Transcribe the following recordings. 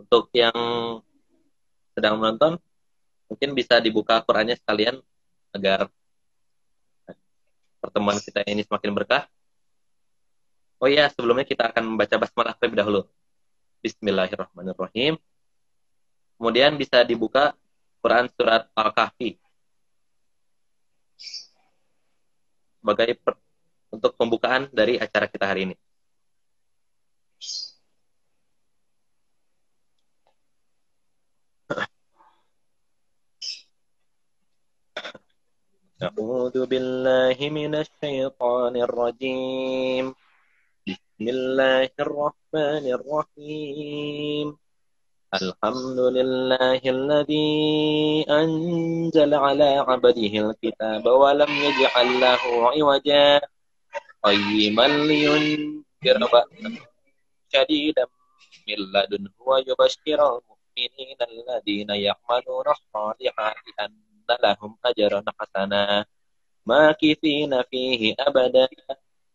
Untuk yang sedang menonton, mungkin bisa dibuka Qurannya sekalian agar pertemuan kita ini semakin berkah. Oh iya, sebelumnya kita akan membaca basmalah terlebih dahulu. Bismillahirrahmanirrahim. Kemudian bisa dibuka Quran surat Al-Kahfi. Sebagai untuk pembukaan dari acara kita hari ini. أعوذ بالله من الشيطان الرجيم بسم الله الرحمن الرحيم الحمد لله الذي أنزل على عبده الكتاب ولم يجعل له عوجا قيما لينذر بأسا شديدا من لدنه ويبشر المؤمنين الذين يعملون الصالحات أن لهم أجرا حسنا ماكثين فيه أبدا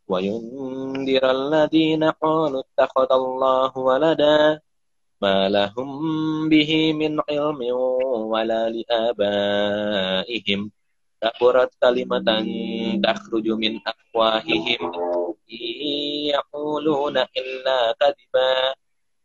وينذر الذين قالوا اتخذ الله ولدا ما لهم به من علم ولا لآبائهم كبرت كلمة تخرج من أفواههم يقولون إلا كذبا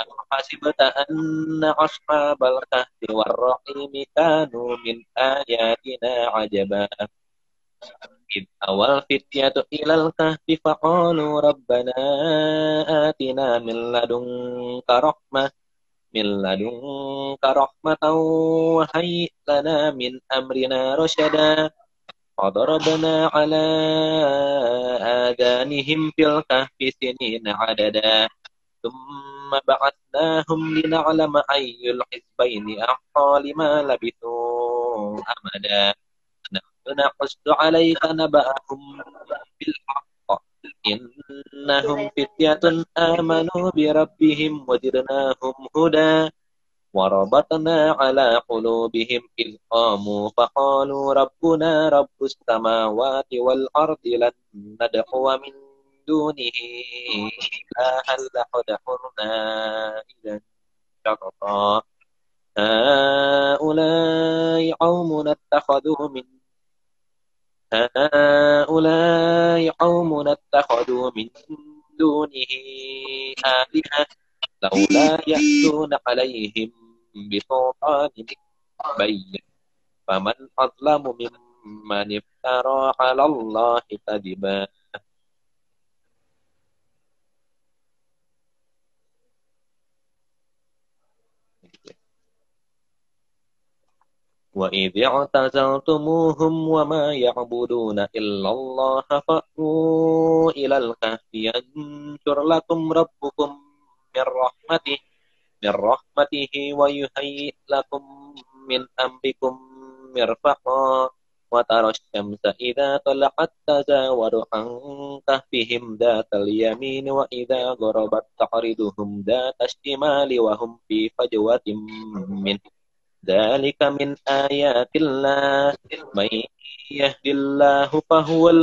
أم حسبت أن أصحاب الكهف والرحيم كانوا من آياتنا عجبا إذ أوى الفتية إلى الكهف فقالوا ربنا آتنا من لدنك رحمة من لدنك رحمة وهيئ لنا من أمرنا رشدا فضربنا على آذانهم في الكهف سنين عددا ثم بعثناهم لنعلم أي الحزبين أحصى لما لبثوا أمدا نحن نقص عليك نبأهم بالحق إنهم فتية آمنوا بربهم وزدناهم هدى وربطنا على قلوبهم إذ قاموا فقالوا ربنا رب السماوات والأرض لن ندعو من دونه إلها لقد حرنا إذا شططا هؤلاء قوم اتخذوا من هؤلاء قوم اتخذوا من دونه آلهة لولا يأتون عليهم بسلطان بين. فمن أظلم ممن افترى على الله كذبا. وإذ اعتزلتموهم وما يعبدون إلا الله فأتوا إلى الكهف ينشر لكم ربكم من رحمته من رحمته ويهيئ لكم من أمركم مرفقا وترى الشمس إذا طلعت تزاور عن كهفهم ذات اليمين وإذا غربت تعرضهم ذات الشمال وهم في فجوة منه ذلك من آيات الله من يهد الله فهو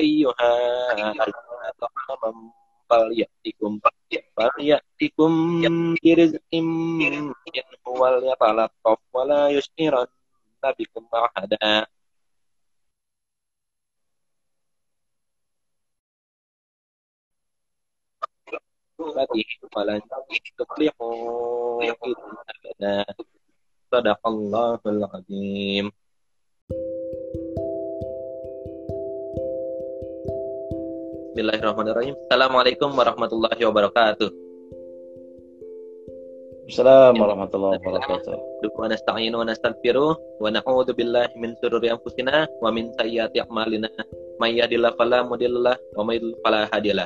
أيها طعاما فليأتكم فليأتكم برزق منه وليتلطف ولا يشعرن بكم أحدا ولن تفلحوا إلا صدق الله العظيم Bismillahirrahmanirrahim. Assalamualaikum warahmatullahi wabarakatuh. Assalamualaikum warahmatullahi wabarakatuh. Wa nasta'inu wa nastaghfiruh wa na'udzu billahi min shururi anfusina wa min sayyiati a'malina. May yahdihillahu fala mudhillalah wa may yudhlil fala hadiyalah.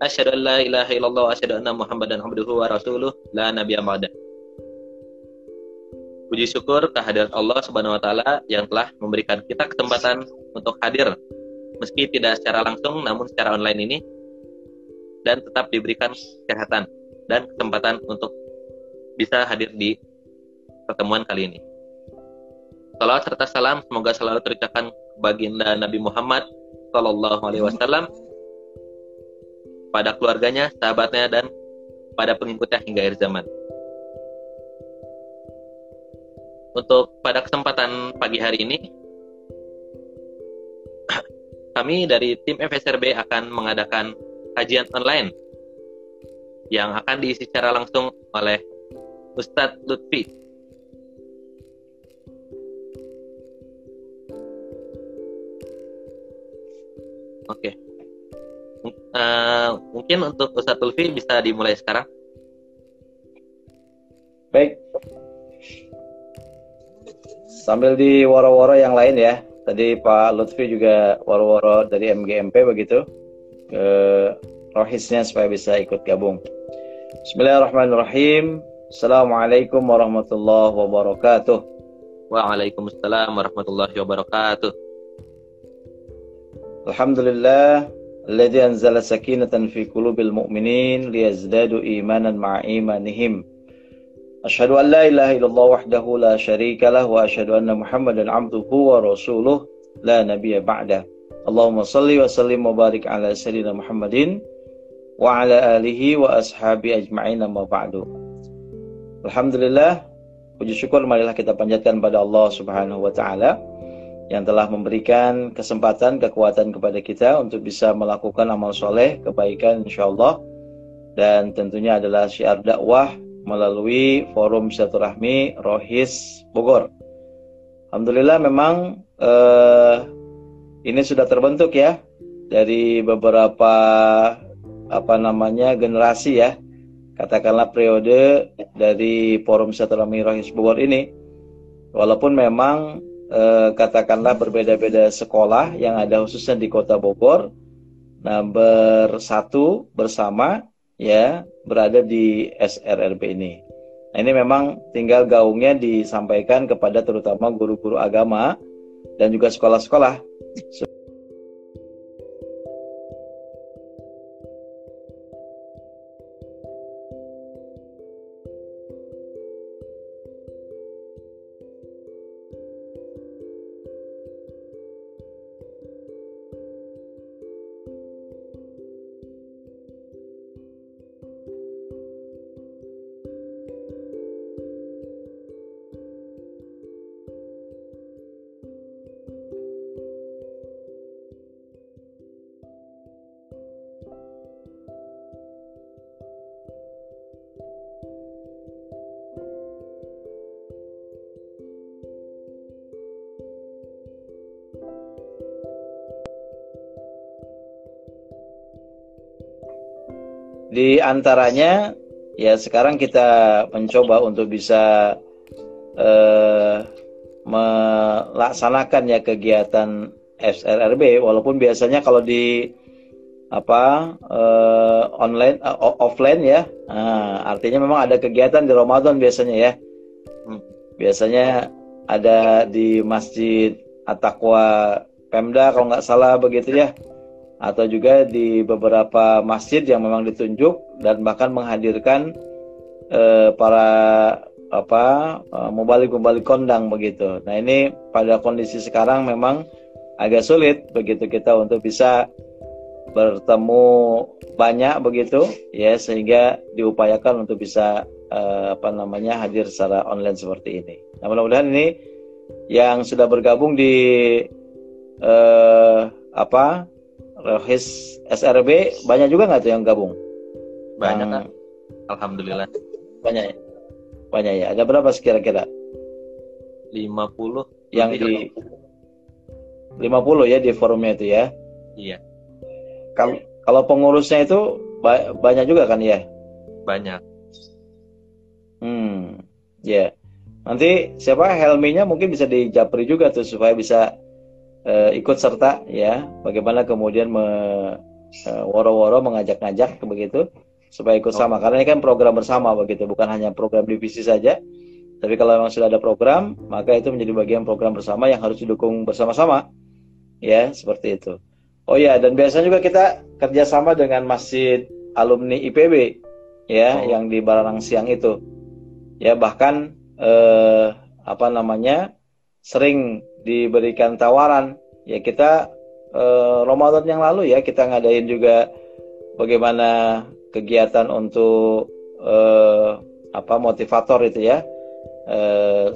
Asyhadu an la ilaha illallah wa asyhadu anna Muhammadan abduhu wa rasuluh la nabiyya ba'da. Puji syukur kehadirat Allah Subhanahu wa taala yang telah memberikan kita kesempatan untuk hadir meski tidak secara langsung namun secara online ini dan tetap diberikan kesehatan dan kesempatan untuk bisa hadir di pertemuan kali ini. Salam serta salam semoga selalu terucapkan baginda Nabi Muhammad Shallallahu Alaihi Wasallam pada keluarganya, sahabatnya dan pada pengikutnya hingga akhir zaman. Untuk pada kesempatan pagi hari ini, kami dari tim FSRB akan mengadakan kajian online yang akan diisi secara langsung oleh Ustadz Lutfi. Oke. Okay. Uh, eh, mungkin untuk Ustadz Lutfi bisa dimulai sekarang. Baik. Sambil di woro-woro yang lain ya. Tadi Pak Lutfi juga waro-waro dari MGMP begitu ke rohisnya supaya bisa ikut gabung. Bismillahirrahmanirrahim. Assalamualaikum warahmatullahi wabarakatuh. Waalaikumsalam warahmatullahi wabarakatuh. Alhamdulillah alladzi anzala sakinatan fi qulubil mu'minin liyazdadu imanan ma'imanihim. Asyhadu an la ilaha illallah wahdahu la syarika lah wa asyhadu anna muhammadan abduhu wa rasuluh la nabiyya ba'da. Allahumma salli wa sallim wa barik ala sallina Muhammadin wa ala alihi wa ashabi ajma'in amma ba'du. Alhamdulillah puji syukur marilah kita panjatkan pada Allah Subhanahu wa taala yang telah memberikan kesempatan kekuatan kepada kita untuk bisa melakukan amal soleh kebaikan insyaallah dan tentunya adalah syiar dakwah melalui forum silaturahmi Rohis Bogor. Alhamdulillah memang eh, ini sudah terbentuk ya dari beberapa apa namanya generasi ya katakanlah periode dari forum silaturahmi Rohis Bogor ini walaupun memang eh, katakanlah berbeda-beda sekolah yang ada khususnya di kota Bogor nah bersatu bersama ya berada di SRRB ini. Nah, ini memang tinggal gaungnya disampaikan kepada terutama guru-guru agama dan juga sekolah-sekolah Di antaranya ya sekarang kita mencoba untuk bisa eh, melaksanakan ya kegiatan SRRB walaupun biasanya kalau di apa eh, online uh, offline ya. Nah, artinya memang ada kegiatan di Ramadan biasanya ya. Hmm. biasanya ada di Masjid Atakwa Pemda kalau nggak salah begitu ya atau juga di beberapa masjid yang memang ditunjuk dan bahkan menghadirkan eh, para apa eh, mubalik-mubalik kondang begitu. Nah ini pada kondisi sekarang memang agak sulit begitu kita untuk bisa bertemu banyak begitu ya sehingga diupayakan untuk bisa uh, apa namanya hadir secara online seperti ini. Nah mudah-mudahan ini yang sudah bergabung di uh, apa Rohis SRB banyak juga nggak tuh yang gabung? Banyak kan? Alhamdulillah. Banyak ya? Banyak ya. Ada berapa kira-kira? 50 yang di 50 ya di forumnya itu ya. Iya. Kalau kalau pengurusnya itu ba banyak juga kan ya? Banyak. Hmm, ya. Yeah. Nanti siapa Helminya mungkin bisa dijapri juga tuh supaya bisa uh, ikut serta ya. Bagaimana kemudian me uh, woro-woro mengajak-ngajak begitu supaya ikut oh. sama karena ini kan program bersama begitu bukan hanya program divisi saja tapi kalau memang sudah ada program maka itu menjadi bagian program bersama yang harus didukung bersama-sama ya seperti itu Oh ya, dan biasanya juga kita kerjasama dengan masjid alumni IPB ya, oh. yang di Balarang Siang itu. Ya bahkan eh, apa namanya sering diberikan tawaran. Ya kita eh, Ramadan yang lalu ya kita ngadain juga bagaimana kegiatan untuk eh, apa motivator itu ya, eh,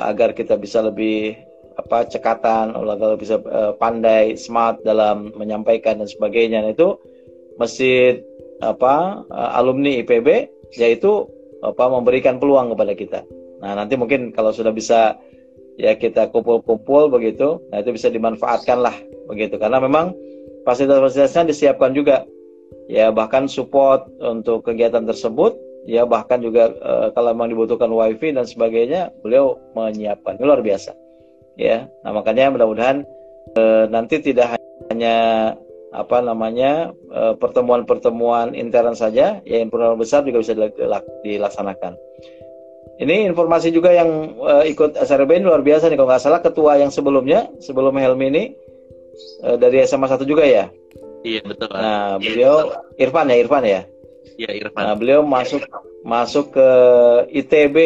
agar kita bisa lebih apa cekatan, kalau bisa uh, pandai, smart dalam menyampaikan dan sebagainya. Nah, itu masjid apa uh, alumni IPB yaitu apa memberikan peluang kepada kita. Nah, nanti mungkin kalau sudah bisa ya kita kumpul-kumpul begitu, nah itu bisa dimanfaatkan lah begitu. Karena memang fasilitas-fasilitasnya disiapkan juga. Ya bahkan support untuk kegiatan tersebut. Ya bahkan juga uh, kalau memang dibutuhkan wifi dan sebagainya beliau menyiapkan. Luar biasa. Ya nah makanya mudah-mudahan e, nanti tidak hanya apa namanya eh, pertemuan-pertemuan intern saja ya pertemuan besar juga bisa dilaksanakan ini informasi juga yang e, ikut SRB ini luar biasa nih kalau nggak salah ketua yang sebelumnya sebelum Helmi ini e, dari SMA 1 juga ya? Iya betul nah beliau Irfan ya Irfan ya? Iya Irfan. Nah beliau masuk masuk ke ITB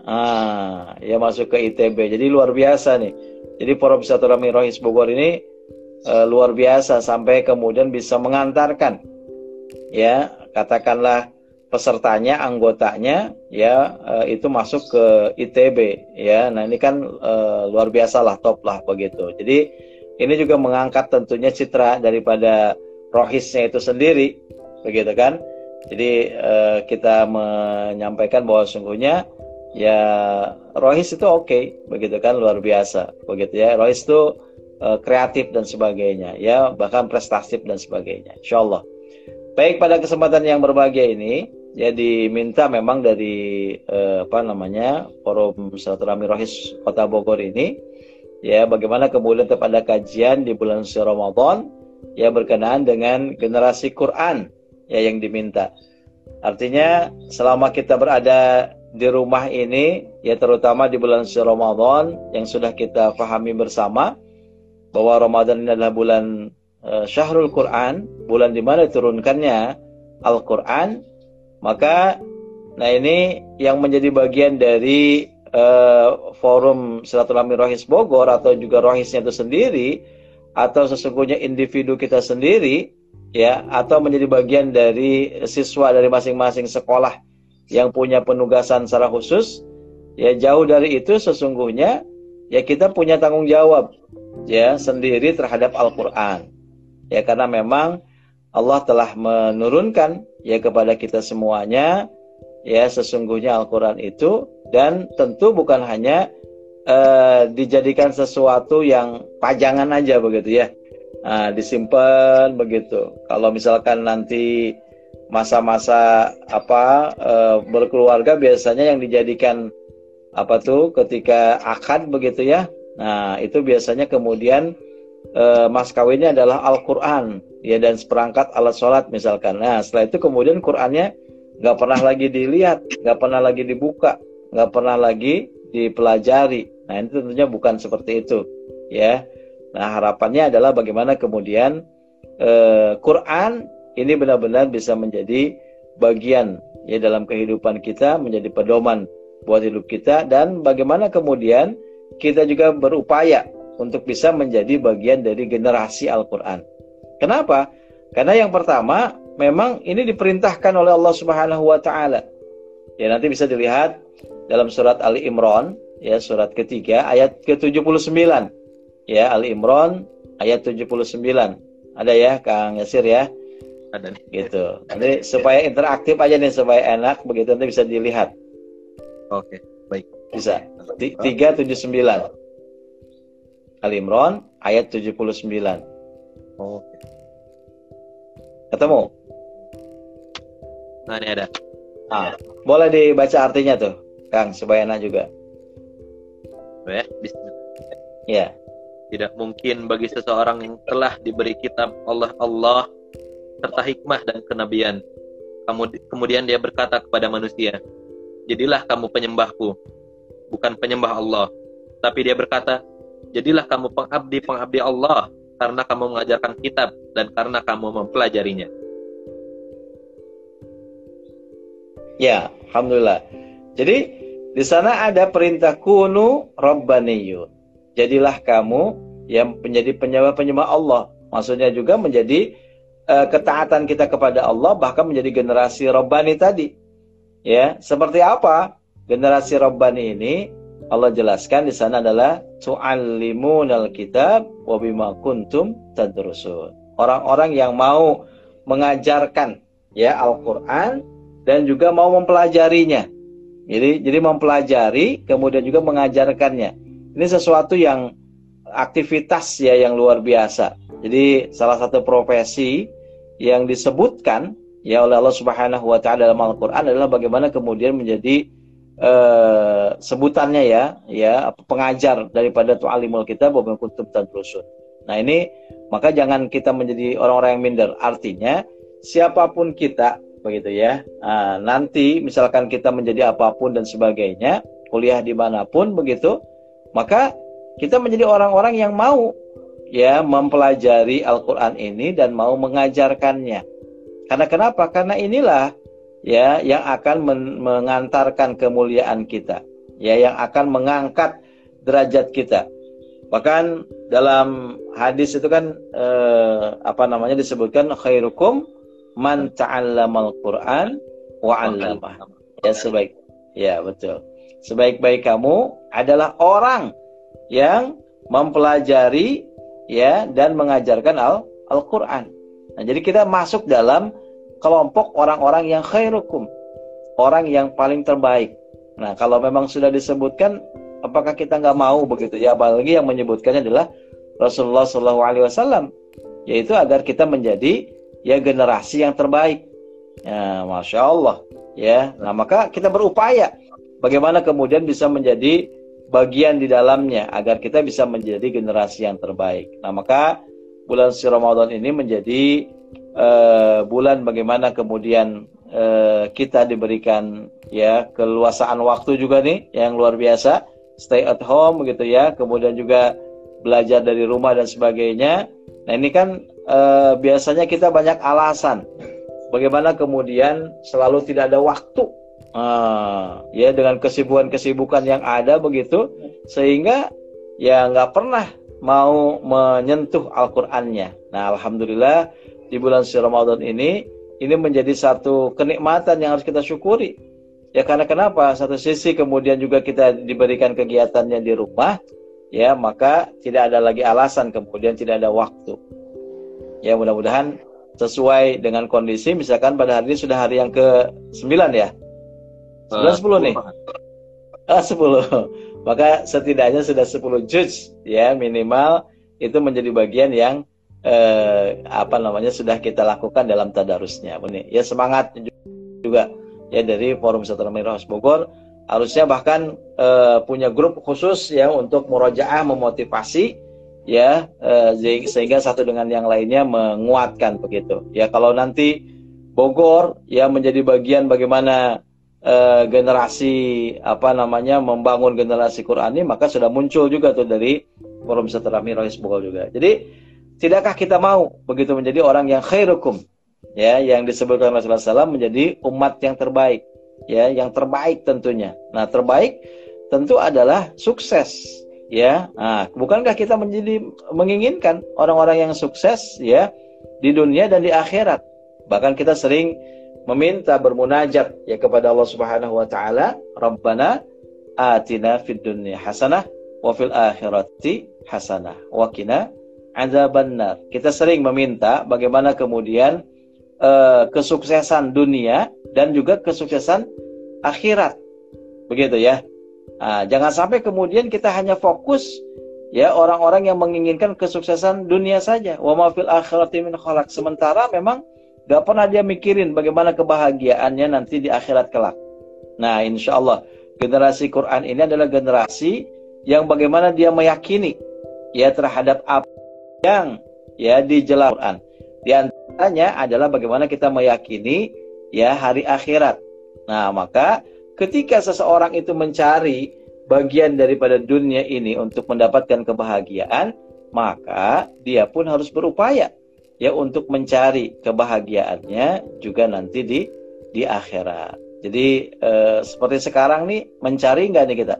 Ah, ya masuk ke ITB. Jadi luar biasa nih. Jadi Forum Silaturahmi Rohis Bogor ini uh, luar biasa sampai kemudian bisa mengantarkan ya katakanlah pesertanya, anggotanya ya uh, itu masuk ke ITB ya. Nah, ini kan uh, luar biasa lah, top lah begitu. Jadi ini juga mengangkat tentunya citra daripada rohisnya itu sendiri begitu kan. Jadi uh, kita menyampaikan bahwa sungguhnya ya Rohis itu oke okay, begitu kan luar biasa begitu ya Rohis itu kreatif dan sebagainya ya bahkan prestatif dan sebagainya Insya Allah baik pada kesempatan yang berbahagia ini ya diminta memang dari uh, apa namanya forum silaturahmi Rohis Kota Bogor ini ya bagaimana kemudian tetap ada kajian di bulan suci Ramadan ya berkenaan dengan generasi Quran ya yang diminta. Artinya selama kita berada di rumah ini ya terutama di bulan suci Ramadan yang sudah kita pahami bersama bahwa Ramadan ini adalah bulan uh, Syahrul Quran, bulan di mana diturunkannya Al-Qur'an, maka nah ini yang menjadi bagian dari uh, forum silaturahmi Rohis Bogor atau juga Rohisnya itu sendiri atau sesungguhnya individu kita sendiri ya atau menjadi bagian dari siswa dari masing-masing sekolah yang punya penugasan secara khusus ya jauh dari itu sesungguhnya ya kita punya tanggung jawab ya sendiri terhadap Al-Qur'an. Ya karena memang Allah telah menurunkan ya kepada kita semuanya ya sesungguhnya Al-Qur'an itu dan tentu bukan hanya uh, dijadikan sesuatu yang pajangan aja begitu ya. Nah, disimpan begitu. Kalau misalkan nanti masa-masa apa e, berkeluarga biasanya yang dijadikan apa tuh ketika akad begitu ya. Nah, itu biasanya kemudian e, mas kawinnya adalah Al-Qur'an ya dan seperangkat alat sholat misalkan. Nah, setelah itu kemudian Qur'annya nggak pernah lagi dilihat, nggak pernah lagi dibuka, nggak pernah lagi dipelajari. Nah, itu tentunya bukan seperti itu ya. Nah, harapannya adalah bagaimana kemudian e, Quran ini benar-benar bisa menjadi bagian ya dalam kehidupan kita menjadi pedoman buat hidup kita dan bagaimana kemudian kita juga berupaya untuk bisa menjadi bagian dari generasi Al-Qur'an. Kenapa? Karena yang pertama, memang ini diperintahkan oleh Allah Subhanahu wa taala. Ya, nanti bisa dilihat dalam surat Ali Imran, ya, surat ketiga ayat ke-79. Ya, Ali Imran ayat 79. Ada ya, Kang Yasir ya? Ada nih. Gitu. Nanti supaya interaktif aja nih supaya enak begitu nanti bisa dilihat. Oke, baik. Bisa. 379. Ali Imran ayat 79. Oke. Ketemu? Nah, ini ada. Ah, boleh dibaca artinya tuh, Kang, supaya enak juga. Ya, bismillah. Ya. Tidak mungkin bagi seseorang yang telah diberi kitab Allah Allah serta hikmah dan kenabian. Kamu, kemudian dia berkata kepada manusia, Jadilah kamu penyembahku, bukan penyembah Allah. Tapi dia berkata, Jadilah kamu pengabdi-pengabdi Allah, karena kamu mengajarkan kitab dan karena kamu mempelajarinya. Ya, alhamdulillah. Jadi di sana ada perintah kunu rabbaniyun. Jadilah kamu yang menjadi penyembah-penyembah Allah. Maksudnya juga menjadi uh, ketaatan kita kepada Allah bahkan menjadi generasi rabbani tadi. Ya, seperti apa? Generasi rabbani ini Allah jelaskan di sana adalah tu'allimunal kitab wa bima kuntum tadrusun. Orang-orang yang mau mengajarkan ya Al-Qur'an dan juga mau mempelajarinya. Jadi jadi mempelajari kemudian juga mengajarkannya. Ini sesuatu yang aktivitas ya yang luar biasa. Jadi salah satu profesi yang disebutkan ya oleh Allah Subhanahu wa taala dalam Al-Qur'an adalah bagaimana kemudian menjadi uh, sebutannya ya ya pengajar daripada tu'alimul kitab wa kuntum tadrusun. Nah, ini maka jangan kita menjadi orang-orang yang minder. Artinya siapa pun kita begitu ya. Nah, nanti misalkan kita menjadi apa pun dan sebagainya, kuliah di mana pun begitu, maka kita menjadi orang-orang yang mau ya mempelajari Al-Quran ini dan mau mengajarkannya. Karena kenapa? Karena inilah ya yang akan men mengantarkan kemuliaan kita, ya yang akan mengangkat derajat kita. Bahkan dalam hadis itu kan eh, apa namanya disebutkan khairukum man ta'allamal Qur'an wa 'allamah. Ya sebaik ya betul. Sebaik-baik kamu adalah orang yang mempelajari ya dan mengajarkan Al Al-Qur'an. Nah, jadi kita masuk dalam kelompok orang-orang yang khairukum, orang yang paling terbaik. Nah, kalau memang sudah disebutkan apakah kita nggak mau begitu ya apalagi yang menyebutkannya adalah Rasulullah SAW yaitu agar kita menjadi ya generasi yang terbaik. Ya, masya Allah. Ya, nah maka kita berupaya bagaimana kemudian bisa menjadi bagian di dalamnya agar kita bisa menjadi generasi yang terbaik. Nah maka bulan si Ramadan ini menjadi uh, bulan bagaimana kemudian uh, kita diberikan ya keluasaan waktu juga nih yang luar biasa stay at home begitu ya kemudian juga belajar dari rumah dan sebagainya. Nah ini kan e, biasanya kita banyak alasan. Bagaimana kemudian selalu tidak ada waktu, e, ya dengan kesibukan-kesibukan yang ada begitu, sehingga ya nggak pernah mau menyentuh Al-Qur'annya. Nah, alhamdulillah di bulan suci Ramadan ini ini menjadi satu kenikmatan yang harus kita syukuri. Ya karena kenapa? Satu sisi kemudian juga kita diberikan kegiatannya di rumah, ya maka tidak ada lagi alasan kemudian tidak ada waktu. Ya mudah-mudahan sesuai dengan kondisi misalkan pada hari ini sudah hari yang ke 9 ya? 9 uh, 10 nih? Ah 10 maka setidaknya sudah 10 juz ya minimal itu menjadi bagian yang eh, apa namanya sudah kita lakukan dalam tadarusnya. Ya semangat juga ya dari Forum Setelah Merah Bogor. Harusnya bahkan uh, punya grup khusus ya untuk murojaah memotivasi ya uh, sehingga satu dengan yang lainnya menguatkan begitu. Ya kalau nanti Bogor ya menjadi bagian bagaimana uh, generasi apa namanya membangun generasi Qurani maka sudah muncul juga tuh dari Forum Seterami Rohis Bogor juga. Jadi tidakkah kita mau begitu menjadi orang yang khairukum ya yang disebutkan Rasulullah SAW menjadi umat yang terbaik ya yang terbaik tentunya. Nah, terbaik tentu adalah sukses ya. Nah, bukankah kita menjadi menginginkan orang-orang yang sukses ya di dunia dan di akhirat. Bahkan kita sering meminta bermunajat ya kepada Allah Subhanahu wa taala, Rabbana atina fid dunya hasanah wa fil akhirati hasanah wa qina adzabannar. Kita sering meminta bagaimana kemudian uh, kesuksesan dunia dan juga kesuksesan akhirat. Begitu ya. Nah, jangan sampai kemudian kita hanya fokus ya orang-orang yang menginginkan kesuksesan dunia saja. Wa ma fil akhirati min khalaq. Sementara memang Gak pernah dia mikirin bagaimana kebahagiaannya nanti di akhirat kelak. Nah, insya Allah generasi Quran ini adalah generasi yang bagaimana dia meyakini ya terhadap apa yang ya di jelas Quran. Di antaranya adalah bagaimana kita meyakini ya hari akhirat. Nah, maka ketika seseorang itu mencari bagian daripada dunia ini untuk mendapatkan kebahagiaan, maka dia pun harus berupaya ya untuk mencari kebahagiaannya juga nanti di di akhirat. Jadi eh, seperti sekarang nih mencari nggak nih kita?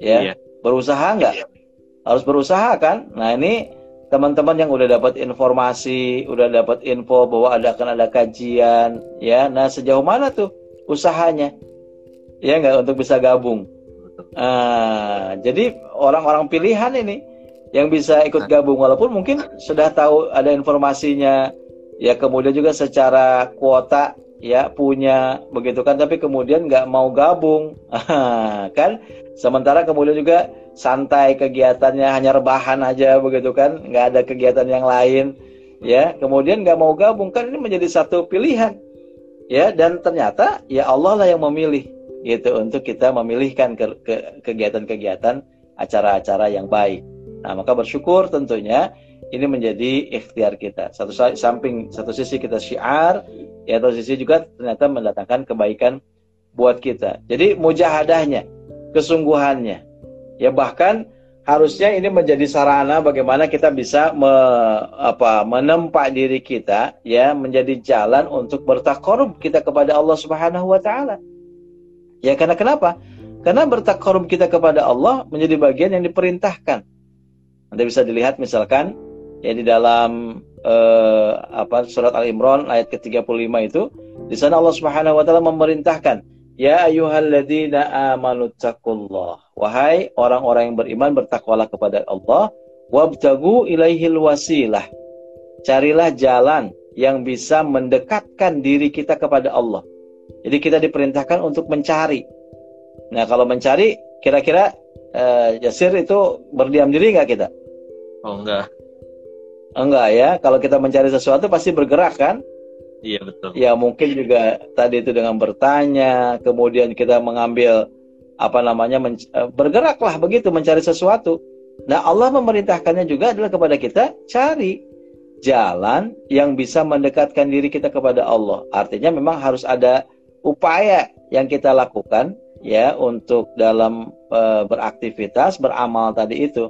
Ya, iya. berusaha nggak? Iya. Harus berusaha kan? Nah ini teman-teman yang udah dapat informasi, udah dapat info bahwa ada akan ada kajian, ya. Nah sejauh mana tuh usahanya? Ya nggak untuk bisa gabung. Nah, jadi orang-orang pilihan ini yang bisa ikut gabung walaupun mungkin sudah tahu ada informasinya ya kemudian juga secara kuota ya punya begitu kan tapi kemudian nggak mau gabung. Kan? Sementara kemudian juga santai kegiatannya hanya rebahan aja begitu kan nggak ada kegiatan yang lain. Ya kemudian nggak mau gabung kan ini menjadi satu pilihan. Ya dan ternyata ya Allah lah yang memilih gitu untuk kita memilihkan ke, ke kegiatan-kegiatan acara-acara yang baik. Nah, maka bersyukur tentunya ini menjadi ikhtiar kita. Satu samping satu sisi kita syiar, ya satu sisi juga ternyata mendatangkan kebaikan buat kita. Jadi mujahadahnya, kesungguhannya. Ya bahkan harusnya ini menjadi sarana bagaimana kita bisa me, apa, menempa diri kita ya menjadi jalan untuk bertakarub kita kepada Allah Subhanahu wa taala. Ya karena kenapa? Karena bertakarub kita kepada Allah menjadi bagian yang diperintahkan. Anda bisa dilihat misalkan ya di dalam uh, apa surat Al Imran ayat ke-35 itu di sana Allah Subhanahu wa taala memerintahkan ya ayyuhalladzina amanu taqullah wahai orang-orang yang beriman bertakwalah kepada Allah wabtagu ilaihil wasilah. Carilah jalan yang bisa mendekatkan diri kita kepada Allah. Jadi kita diperintahkan untuk mencari. Nah kalau mencari kira-kira uh, Yasir itu berdiam diri nggak kita? Oh enggak. Enggak ya, kalau kita mencari sesuatu pasti bergerak kan? Iya betul. Ya mungkin juga tadi itu dengan bertanya, kemudian kita mengambil apa namanya eh, bergeraklah begitu mencari sesuatu. Nah Allah memerintahkannya juga adalah kepada kita cari jalan yang bisa mendekatkan diri kita kepada Allah. Artinya memang harus ada upaya yang kita lakukan ya untuk dalam e, beraktivitas beramal tadi itu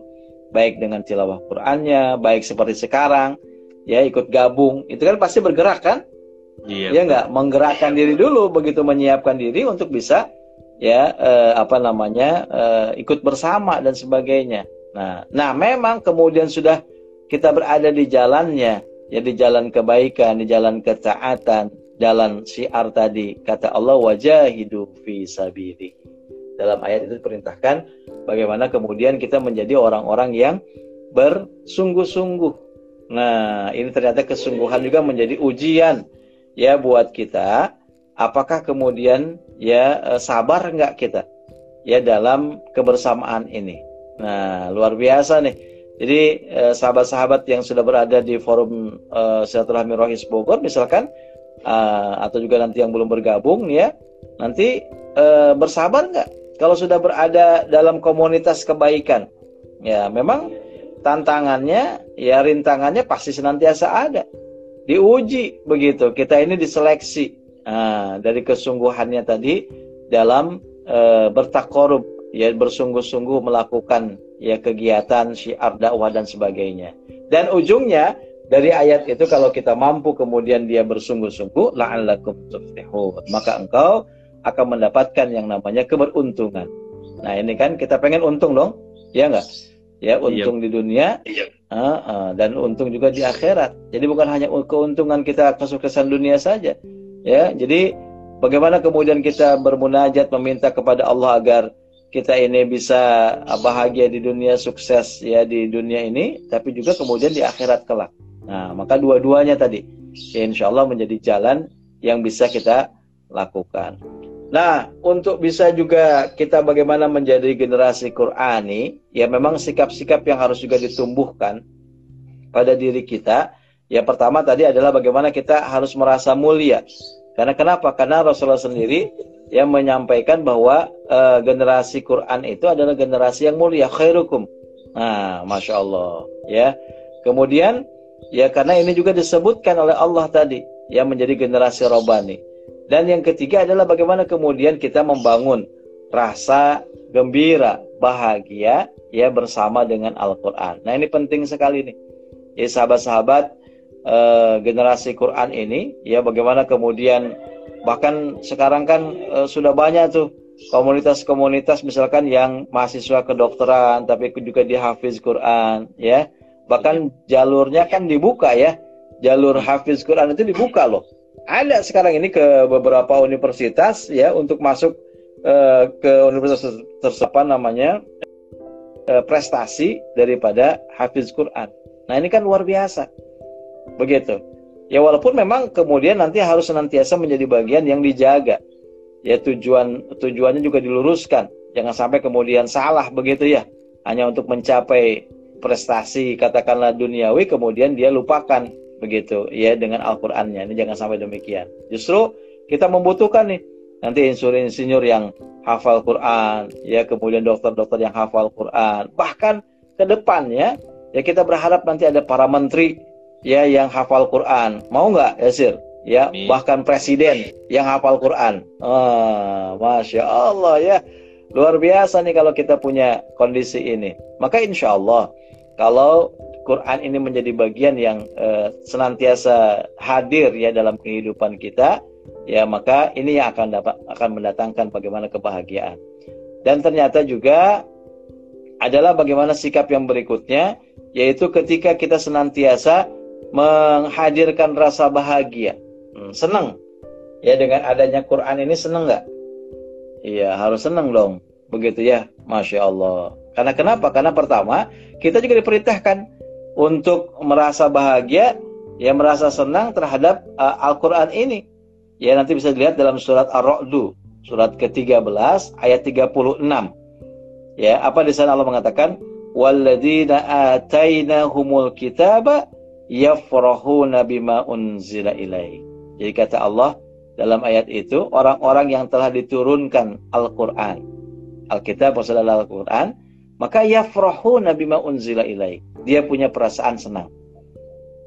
baik dengan tilawah Qur'annya, baik seperti sekarang, ya ikut gabung, itu kan pasti bergerak kan? Iya. Ya nggak menggerakkan diri dulu, begitu menyiapkan diri untuk bisa ya eh, apa namanya eh, ikut bersama dan sebagainya. Nah, nah memang kemudian sudah kita berada di jalannya, ya di jalan kebaikan, di jalan ketaatan, jalan syiar tadi kata Allah wajahidu fi sabili dalam ayat itu diperintahkan bagaimana kemudian kita menjadi orang-orang yang bersungguh-sungguh. Nah, ini ternyata kesungguhan juga menjadi ujian ya buat kita. Apakah kemudian ya eh, sabar nggak kita ya dalam kebersamaan ini? Nah, luar biasa nih. Jadi eh, sahabat-sahabat yang sudah berada di forum uh, silaturahmi Rohis Bogor misalkan uh, atau juga nanti yang belum bergabung ya, nanti uh, bersabar nggak kalau sudah berada dalam komunitas kebaikan, ya memang tantangannya, ya rintangannya pasti senantiasa ada. Diuji begitu, kita ini diseleksi nah, dari kesungguhannya tadi dalam e, bertakorub, ya bersungguh-sungguh melakukan ya kegiatan syiar dakwah dan sebagainya. Dan ujungnya dari ayat itu kalau kita mampu kemudian dia bersungguh-sungguh la'allakum tuflihun maka engkau akan mendapatkan yang namanya keberuntungan. Nah ini kan kita pengen untung dong, ya nggak? ya iya. untung iya. di dunia iya. uh, uh, dan untung juga di akhirat jadi bukan hanya keuntungan kita kesuksesan dunia saja ya jadi bagaimana kemudian kita bermunajat meminta kepada Allah agar kita ini bisa bahagia di dunia sukses ya di dunia ini tapi juga kemudian di akhirat kelak nah maka dua-duanya tadi ya, insya Allah menjadi jalan yang bisa kita lakukan Nah, untuk bisa juga kita bagaimana menjadi generasi Qurani, ya memang sikap-sikap yang harus juga ditumbuhkan pada diri kita. Ya pertama tadi adalah bagaimana kita harus merasa mulia. Karena kenapa? Karena Rasulullah sendiri yang menyampaikan bahwa uh, generasi Quran itu adalah generasi yang mulia, khairukum. Nah, masya Allah, ya. Kemudian, ya karena ini juga disebutkan oleh Allah tadi, yang menjadi generasi robani. Dan yang ketiga adalah bagaimana kemudian kita membangun rasa gembira, bahagia ya bersama dengan Al-Qur'an. Nah, ini penting sekali nih. Ya sahabat-sahabat eh, generasi Quran ini ya bagaimana kemudian bahkan sekarang kan eh, sudah banyak tuh komunitas-komunitas misalkan yang mahasiswa kedokteran tapi juga di hafiz Quran ya. Bahkan jalurnya kan dibuka ya. Jalur hafiz Quran itu dibuka loh ada sekarang ini ke beberapa universitas ya untuk masuk uh, ke universitas tersebut namanya uh, prestasi daripada hafiz Quran. Nah ini kan luar biasa, begitu. Ya walaupun memang kemudian nanti harus senantiasa menjadi bagian yang dijaga. Ya tujuan tujuannya juga diluruskan. Jangan sampai kemudian salah begitu ya. Hanya untuk mencapai prestasi katakanlah duniawi kemudian dia lupakan begitu ya dengan Al-Qur'annya. Ini jangan sampai demikian. Justru kita membutuhkan nih nanti insinyur-insinyur yang hafal Quran, ya kemudian dokter-dokter yang hafal Quran. Bahkan ke depannya ya kita berharap nanti ada para menteri ya yang hafal Quran. Mau nggak Yasir? Ya, Amin. bahkan presiden yang hafal Quran. Oh, Masya Allah ya. Luar biasa nih kalau kita punya kondisi ini. Maka insya Allah kalau Quran ini menjadi bagian yang uh, senantiasa hadir ya dalam kehidupan kita, ya maka ini yang akan dapat akan mendatangkan bagaimana kebahagiaan. Dan ternyata juga adalah bagaimana sikap yang berikutnya, yaitu ketika kita senantiasa menghadirkan rasa bahagia, hmm, senang, ya dengan adanya Quran ini senang nggak? Iya harus senang dong, begitu ya, masya Allah. Karena kenapa? Karena pertama kita juga diperintahkan untuk merasa bahagia, ya merasa senang terhadap uh, Al-Quran ini. Ya nanti bisa dilihat dalam surat Ar-Ra'du, surat ke-13 ayat 36. Ya, apa di sana Allah mengatakan, "Walladzina atainahumul kitaba yafrahuna bima unzila ilaihi." Jadi kata Allah dalam ayat itu, orang-orang yang telah diturunkan Al-Qur'an, Alkitab adalah Al-Qur'an, maka yafrahuna bima unzila ilaihi dia punya perasaan senang.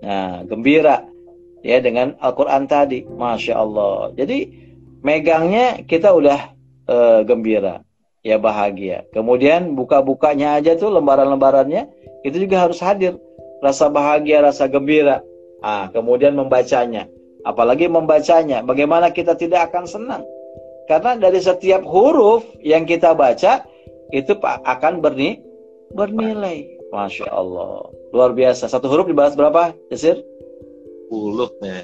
Nah, gembira ya dengan Al-Qur'an tadi. Masya Allah. Jadi megangnya kita udah uh, gembira, ya bahagia. Kemudian buka-bukanya aja tuh lembaran-lembarannya itu juga harus hadir rasa bahagia, rasa gembira. Ah, kemudian membacanya. Apalagi membacanya, bagaimana kita tidak akan senang? Karena dari setiap huruf yang kita baca itu akan berni bernilai. Masya Allah. Luar biasa. Satu huruf dibalas berapa, Yasir? 10 ya.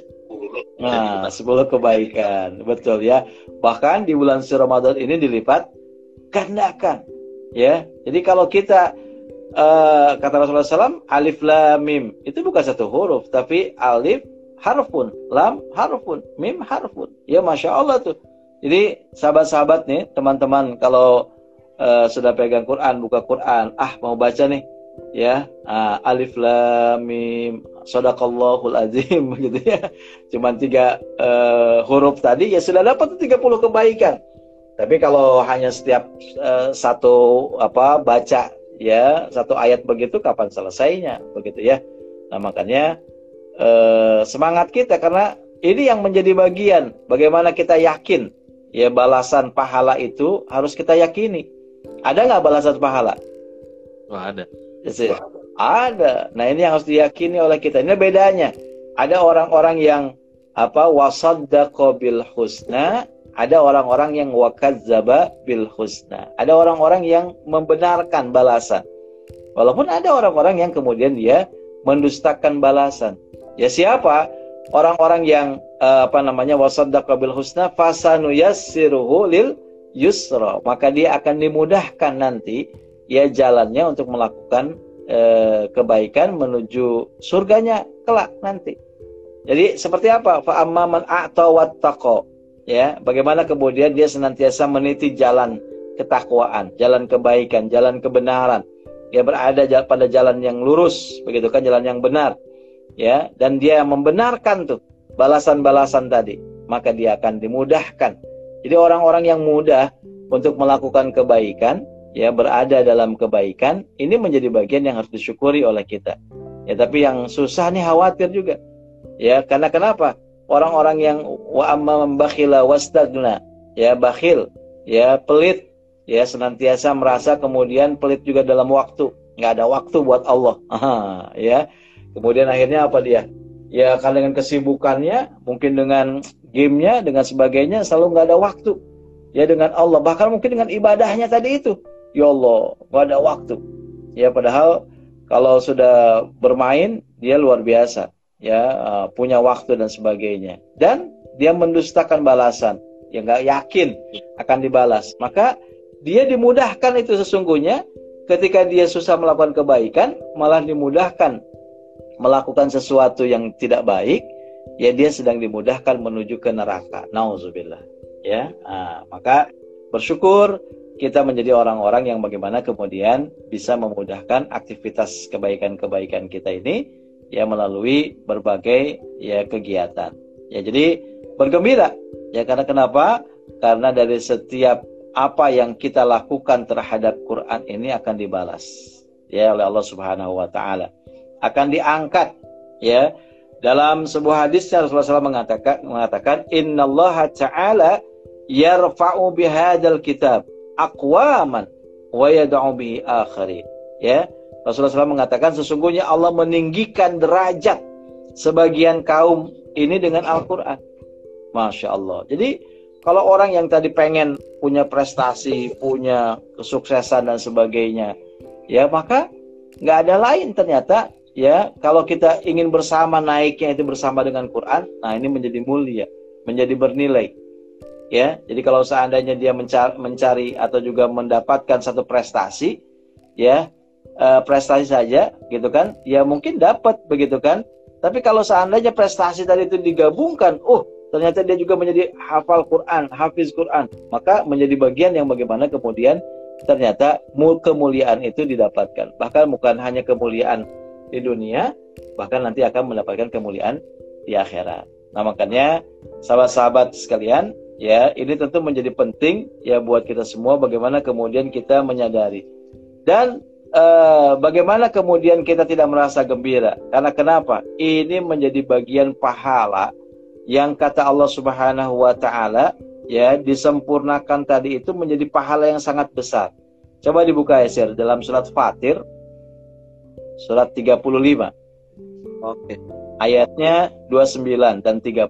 Nah, 10 kebaikan. Betul ya. Bahkan di bulan suci Ramadan ini dilipat gandakan. Ya. Jadi kalau kita uh, kata Rasulullah SAW, alif lam mim itu bukan satu huruf, tapi alif harfun, lam harfun, mim harfun. Ya masya Allah tuh. Jadi sahabat-sahabat nih, teman-teman kalau uh, sudah pegang Quran, buka Quran, ah mau baca nih, ya uh, alif lam mim sadaqallahul azim gitu ya. Cuman tiga uh, huruf tadi ya sudah dapat 30 kebaikan. Tapi kalau hanya setiap uh, satu apa baca ya satu ayat begitu kapan selesainya? Begitu ya. Nah makanya uh, semangat kita karena ini yang menjadi bagian bagaimana kita yakin ya balasan pahala itu harus kita yakini ada nggak balasan pahala Wah, ada ada. Nah ini yang harus diyakini oleh kita. Ini bedanya. Ada orang-orang yang apa wasaddaqa bil husna, ada orang-orang yang wakadzaba bil husna. Ada orang-orang yang membenarkan balasan. Walaupun ada orang-orang yang kemudian dia mendustakan balasan. Ya siapa? Orang-orang yang uh, apa namanya wasaddaqa bil husna fasanu yassiruhu lil yusra. Maka dia akan dimudahkan nanti ya jalannya untuk melakukan uh, kebaikan menuju surganya kelak nanti. Jadi seperti apa? Fa amman a'ta. Ya, bagaimana kemudian dia senantiasa meniti jalan ketakwaan, jalan kebaikan, jalan kebenaran. Dia berada pada jalan yang lurus, begitu kan jalan yang benar. Ya, dan dia membenarkan tuh balasan-balasan tadi, maka dia akan dimudahkan. Jadi orang-orang yang mudah untuk melakukan kebaikan, ya berada dalam kebaikan, ini menjadi bagian yang harus disyukuri oleh kita. Ya, tapi yang susah nih khawatir juga. Ya, karena kenapa? Orang-orang yang wa amma membakhila wastagna, ya bakhil, ya pelit, ya senantiasa merasa kemudian pelit juga dalam waktu, nggak ada waktu buat Allah. Ya. Kemudian akhirnya apa dia? Ya kan dengan kesibukannya, mungkin dengan gamenya, dengan sebagainya, selalu nggak ada waktu. Ya dengan Allah, bahkan mungkin dengan ibadahnya tadi itu. Ya Allah, nggak ada waktu. Ya padahal kalau sudah bermain, dia luar biasa ya uh, punya waktu dan sebagainya dan dia mendustakan balasan yang nggak yakin akan dibalas maka dia dimudahkan itu sesungguhnya ketika dia susah melakukan kebaikan malah dimudahkan melakukan sesuatu yang tidak baik ya dia sedang dimudahkan menuju ke neraka nauzubillah ya nah, maka bersyukur kita menjadi orang-orang yang bagaimana kemudian bisa memudahkan aktivitas kebaikan-kebaikan kita ini ya melalui berbagai ya kegiatan. Ya jadi bergembira ya karena kenapa? Karena dari setiap apa yang kita lakukan terhadap Quran ini akan dibalas ya oleh Allah Subhanahu wa taala. Akan diangkat ya. Dalam sebuah hadis Rasulullah SAW mengatakan mengatakan innallaha ta'ala yarfa'u bihadzal kitab aqwaman wa yad'u bihi akharin. Ya, Rasulullah SAW mengatakan sesungguhnya Allah meninggikan derajat sebagian kaum ini dengan Al-Quran. Masya Allah. Jadi kalau orang yang tadi pengen punya prestasi, punya kesuksesan dan sebagainya, ya maka nggak ada lain ternyata ya kalau kita ingin bersama naiknya itu bersama dengan Quran, nah ini menjadi mulia, menjadi bernilai. Ya, jadi kalau seandainya dia mencari, mencari atau juga mendapatkan satu prestasi, ya uh, prestasi saja gitu kan ya mungkin dapat begitu kan tapi kalau seandainya prestasi tadi itu digabungkan oh ternyata dia juga menjadi hafal Quran hafiz Quran maka menjadi bagian yang bagaimana kemudian ternyata kemuliaan itu didapatkan bahkan bukan hanya kemuliaan di dunia bahkan nanti akan mendapatkan kemuliaan di akhirat nah makanya sahabat-sahabat sekalian ya ini tentu menjadi penting ya buat kita semua bagaimana kemudian kita menyadari dan uh, bagaimana kemudian kita tidak merasa gembira? Karena kenapa? Ini menjadi bagian pahala yang kata Allah Subhanahu wa taala ya disempurnakan tadi itu menjadi pahala yang sangat besar. Coba dibuka ya Sir dalam surat Fatir surat 35. Oke. Ayatnya 29 dan 30.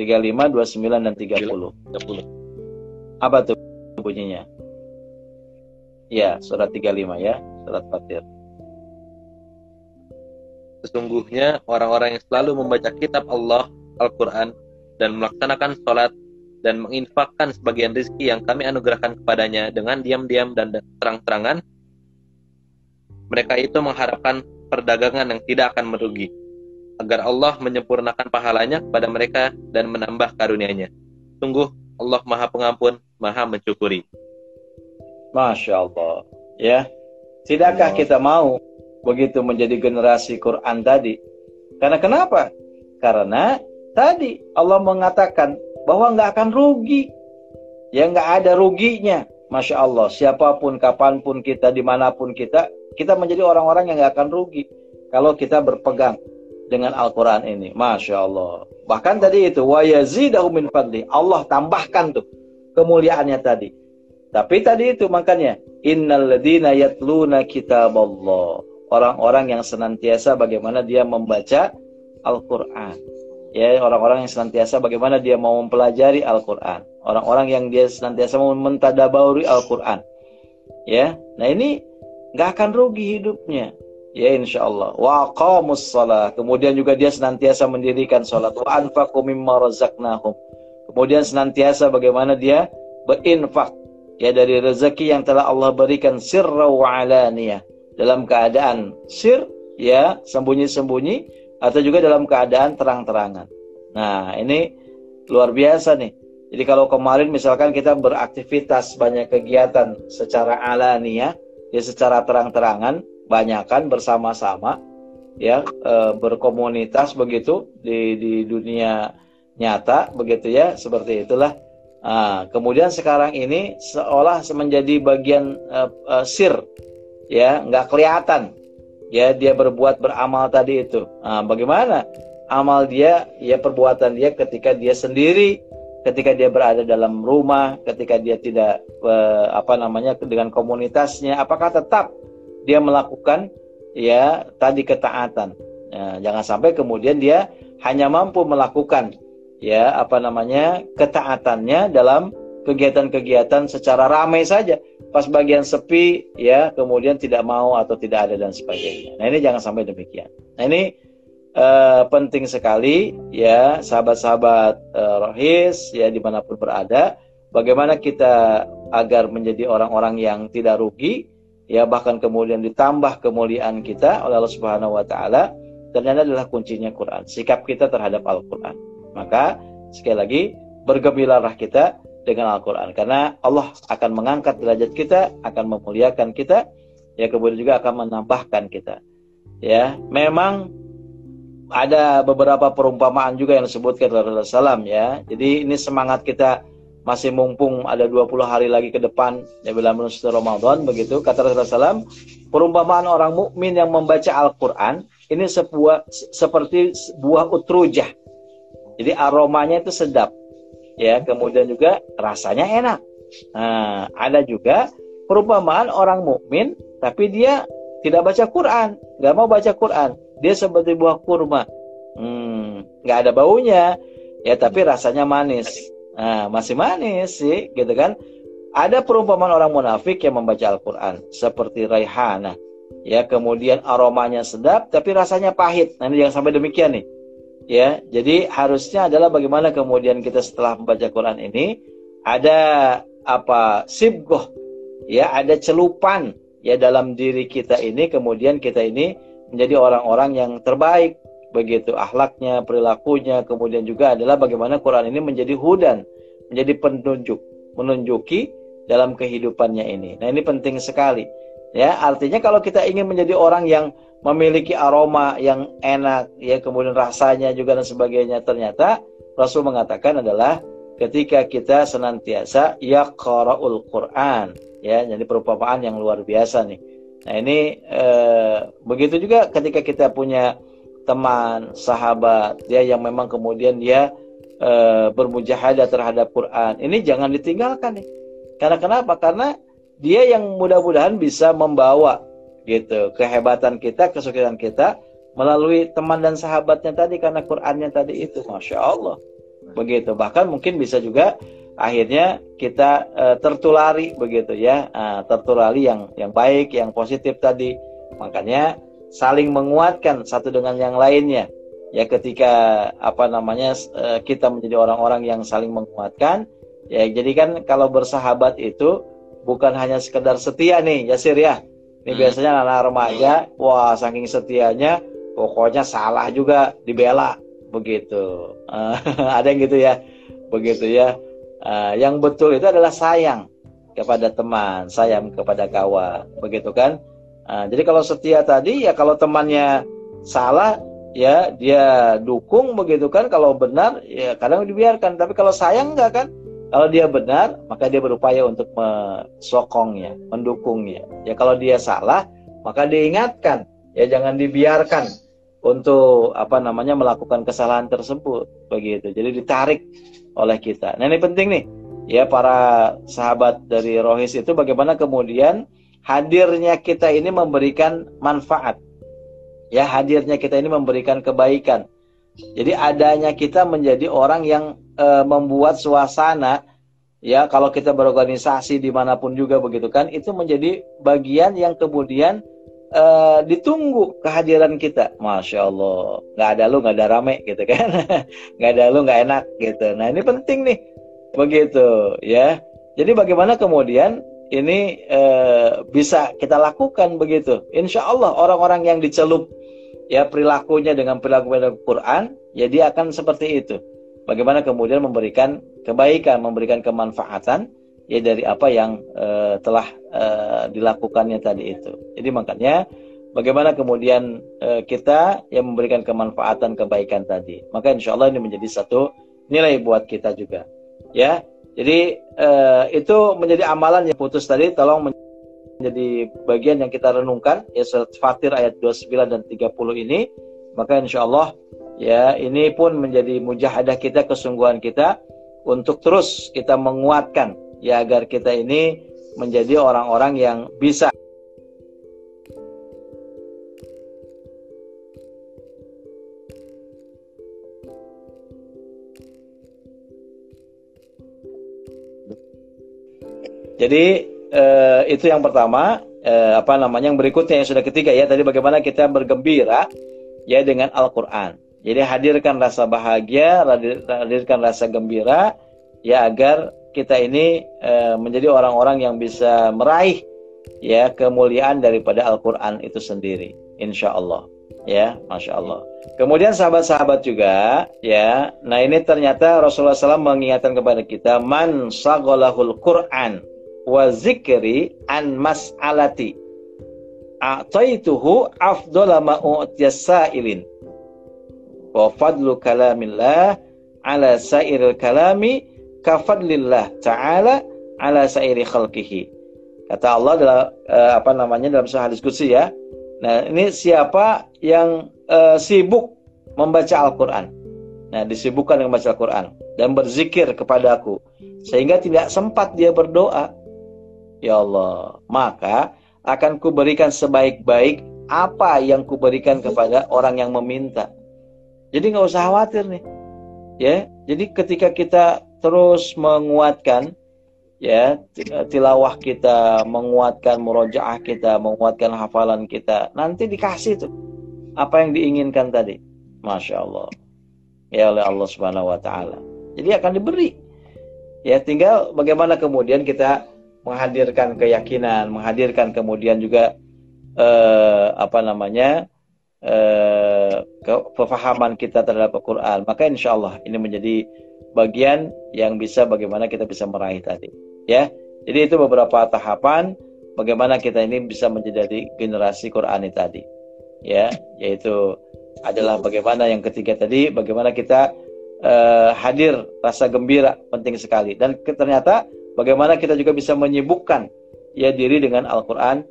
35, 29 dan 30. 30. Apa tuh bunyinya? Ya, surat 35 ya, surat Fatir. Sesungguhnya orang-orang yang selalu membaca kitab Allah, Al-Quran, dan melaksanakan sholat dan menginfakkan sebagian rizki yang kami anugerahkan kepadanya dengan diam-diam dan terang-terangan, mereka itu mengharapkan perdagangan yang tidak akan merugi, agar Allah menyempurnakan pahalanya kepada mereka dan menambah karunia-Nya. Sungguh Allah Maha Pengampun, Maha Mencukuri. Masya Allah. Ya, tidakkah kita mau begitu menjadi generasi Quran tadi? Karena kenapa? Karena tadi Allah mengatakan bahwa nggak akan rugi. Ya nggak ada ruginya. Masya Allah, siapa pun, kapan pun kita, di mana pun kita, kita menjadi orang-orang yang nggak akan rugi. Kalau kita berpegang dengan Al-Quran ini. Masya Allah. Bahkan tadi itu, wa yazidahu min fadli. Allah tambahkan tuh kemuliaannya tadi. Tapi tadi itu makanya innal ladina yatluna kitaballah. Orang-orang yang senantiasa bagaimana dia membaca Al-Qur'an. Ya, orang-orang yang senantiasa bagaimana dia mau mempelajari Al-Qur'an. Orang-orang yang dia senantiasa mau mentadaburi Al-Qur'an. Ya. Nah, ini nggak akan rugi hidupnya. Ya insya Allah wa salah kemudian juga dia senantiasa mendirikan sholat wa anfaqu mimma razaqnahum. Kemudian senantiasa bagaimana dia berinfak. Ya dari rezeki yang telah Allah berikan sirra wa alaniyah. Dalam keadaan sir ya sembunyi-sembunyi atau juga dalam keadaan terang-terangan. Nah ini luar biasa nih. Jadi kalau kemarin misalkan kita beraktivitas banyak kegiatan secara alania ya secara terang-terangan banyakkan bersama-sama ya e, berkomunitas begitu di di dunia nyata begitu ya seperti itulah. Nah, kemudian sekarang ini seolah menjadi bagian e, e, sir ya nggak kelihatan ya dia berbuat beramal tadi itu. Nah, bagaimana? Amal dia ya perbuatan dia ketika dia sendiri ketika dia berada dalam rumah ketika dia tidak e, apa namanya dengan komunitasnya apakah tetap dia melakukan ya tadi ketaatan. Ya, jangan sampai kemudian dia hanya mampu melakukan ya apa namanya ketaatannya dalam kegiatan-kegiatan secara ramai saja. Pas bagian sepi ya kemudian tidak mau atau tidak ada dan sebagainya. Nah ini jangan sampai demikian. Nah ini uh, penting sekali ya sahabat-sahabat uh, rohis ya di mana pun berada. Bagaimana kita agar menjadi orang-orang yang tidak rugi ya bahkan kemudian ditambah kemuliaan kita oleh Allah Subhanahu wa taala. Ini adalah kuncinya Quran sikap kita terhadap Al-Qur'an. Maka sekali lagi bergembiralah kita dengan Al-Qur'an. Karena Allah akan mengangkat derajat kita akan memuliakan kita ya kemudian juga akan menambahkan kita. Ya memang ada beberapa perumpamaan juga yang disebutkan Rasulullah ya. Jadi ini semangat kita masih mumpung ada 20 hari lagi ke depan ya bila menuju Ramadan begitu. Kata Rasulullah SAW perumpamaan orang mukmin yang membaca Al-Qur'an ini sebuah seperti buah utrujah. Jadi aromanya itu sedap ya. Kemudian juga rasanya enak. Nah, ada juga perumpamaan orang mukmin tapi dia tidak baca Quran nggak mau baca Quran dia seperti buah kurma hmm, nggak ada baunya. Ya tapi rasanya manis. Nah, masih manis sih, gitu kan? Ada perumpamaan orang munafik yang membaca Al-Quran seperti raihana, ya kemudian aromanya sedap tapi rasanya pahit. Nah, ini jangan sampai demikian nih, ya. Jadi harusnya adalah bagaimana kemudian kita setelah membaca Quran ini ada apa sibgoh, ya ada celupan ya dalam diri kita ini kemudian kita ini menjadi orang-orang yang terbaik begitu akhlaknya, perilakunya, kemudian juga adalah bagaimana Quran ini menjadi hudan, menjadi penunjuk, menunjuki dalam kehidupannya ini. Nah, ini penting sekali. Ya, artinya kalau kita ingin menjadi orang yang memiliki aroma yang enak, ya kemudian rasanya juga dan sebagainya, ternyata Rasul mengatakan adalah ketika kita senantiasa yaqra'ul Quran, ya, jadi perumpamaan yang luar biasa nih. Nah, ini eh, begitu juga ketika kita punya teman, sahabat, ya yang memang kemudian dia e, bermujahadah terhadap Quran. Ini jangan ditinggalkan nih. Karena kenapa? Karena dia yang mudah-mudahan bisa membawa gitu kehebatan kita, kesuksesan kita melalui teman dan sahabatnya tadi karena Qurannya tadi itu, masya Allah. Begitu. Bahkan mungkin bisa juga akhirnya kita e, tertulari begitu ya, e, tertulari yang yang baik, yang positif tadi. Makanya saling menguatkan satu dengan yang lainnya. Ya ketika apa namanya eh, kita menjadi orang-orang yang saling menguatkan ya jadi kan kalau bersahabat itu bukan hanya sekedar setia nih ya Sir ya. Ini hmm. biasanya anak remaja wah saking setianya pokoknya salah juga dibela begitu. Ada yang gitu ya? Begitu ya uh, yang betul itu adalah sayang kepada teman sayang kepada kawan begitu kan? Nah, jadi kalau setia tadi ya kalau temannya salah ya dia dukung begitu kan? Kalau benar ya kadang dibiarkan. Tapi kalau sayang enggak kan? Kalau dia benar maka dia berupaya untuk mesokongnya mendukungnya. Ya kalau dia salah maka diingatkan. Ya jangan dibiarkan untuk apa namanya melakukan kesalahan tersebut begitu jadi ditarik oleh kita nah ini penting nih ya para sahabat dari rohis itu bagaimana kemudian hadirnya kita ini memberikan manfaat. Ya, hadirnya kita ini memberikan kebaikan. Jadi adanya kita menjadi orang yang e, membuat suasana ya kalau kita berorganisasi di mana pun juga begitu kan itu menjadi bagian yang kemudian uh, ditunggu kehadiran kita. Masya Allah. Nggak ada lu nggak ada rame gitu kan. Nggak ada lu nggak enak gitu. Nah ini penting nih. Begitu ya. Jadi bagaimana kemudian ini uh, bisa kita lakukan begitu? Insya Allah orang-orang yang dicelup ya perilakunya dengan perilaku Quran ya dia akan seperti itu. Bagaimana kemudian memberikan kebaikan, memberikan kemanfaatan ya dari apa yang uh, telah uh, dilakukannya tadi itu. Jadi makanya bagaimana kemudian uh, kita yang memberikan kemanfaatan kebaikan tadi. Maka insya Allah ini menjadi satu nilai buat kita juga. Ya, jadi itu menjadi amalan yang putus tadi. Tolong menjadi bagian yang kita renungkan ya surat Fatir ayat 29 dan 30 ini. Maka insya Allah ya ini pun menjadi mujahadah kita kesungguhan kita untuk terus kita menguatkan ya agar kita ini menjadi orang-orang yang bisa Jadi eh, itu yang pertama, eh, apa namanya yang berikutnya yang sudah ketiga ya tadi bagaimana kita bergembira ya dengan Al-Qur'an. Jadi hadirkan rasa bahagia, hadirkan rasa gembira, ya agar kita ini e, menjadi orang-orang yang bisa meraih ya kemuliaan daripada Al-Quran itu sendiri, insya Allah. Ya, masya Allah. Kemudian sahabat-sahabat juga, ya. Nah ini ternyata Rasulullah SAW mengingatkan kepada kita, man sagolahul Quran wa zikri an mas'alati a'taituhu afdola sa'ilin wa fadlu kalamillah ala sairil kalami kafadlillah ta'ala ala sairi khalqihi. Kata Allah dalam uh, apa namanya dalam sebuah hadis kursi ya. Nah, ini siapa yang uh, sibuk membaca Al-Qur'an. Nah, disibukkan dengan membaca Al-Qur'an dan berzikir kepadaku sehingga tidak sempat dia berdoa. Ya Allah, maka akan kuberikan sebaik-baik apa yang kuberikan kepada orang yang meminta. Jadi nggak usah khawatir nih. Ya, jadi ketika kita terus menguatkan ya tilawah kita, menguatkan murojaah kita, menguatkan hafalan kita, nanti dikasih tuh apa yang diinginkan tadi. Masya Allah. Ya oleh Allah Subhanahu wa taala. Jadi akan diberi. Ya, tinggal bagaimana kemudian kita menghadirkan keyakinan, menghadirkan kemudian juga eh, apa namanya? eh, kefahaman kita terhadap Al-Quran maka insya Allah ini menjadi bagian yang bisa bagaimana kita bisa meraih tadi ya. Jadi itu beberapa tahapan bagaimana kita ini bisa menjadi generasi Qurani tadi ya. Yaitu adalah bagaimana yang ketiga tadi bagaimana kita uh, hadir rasa gembira penting sekali. Dan ternyata bagaimana kita juga bisa menyibukkan ya diri dengan Al-Quran.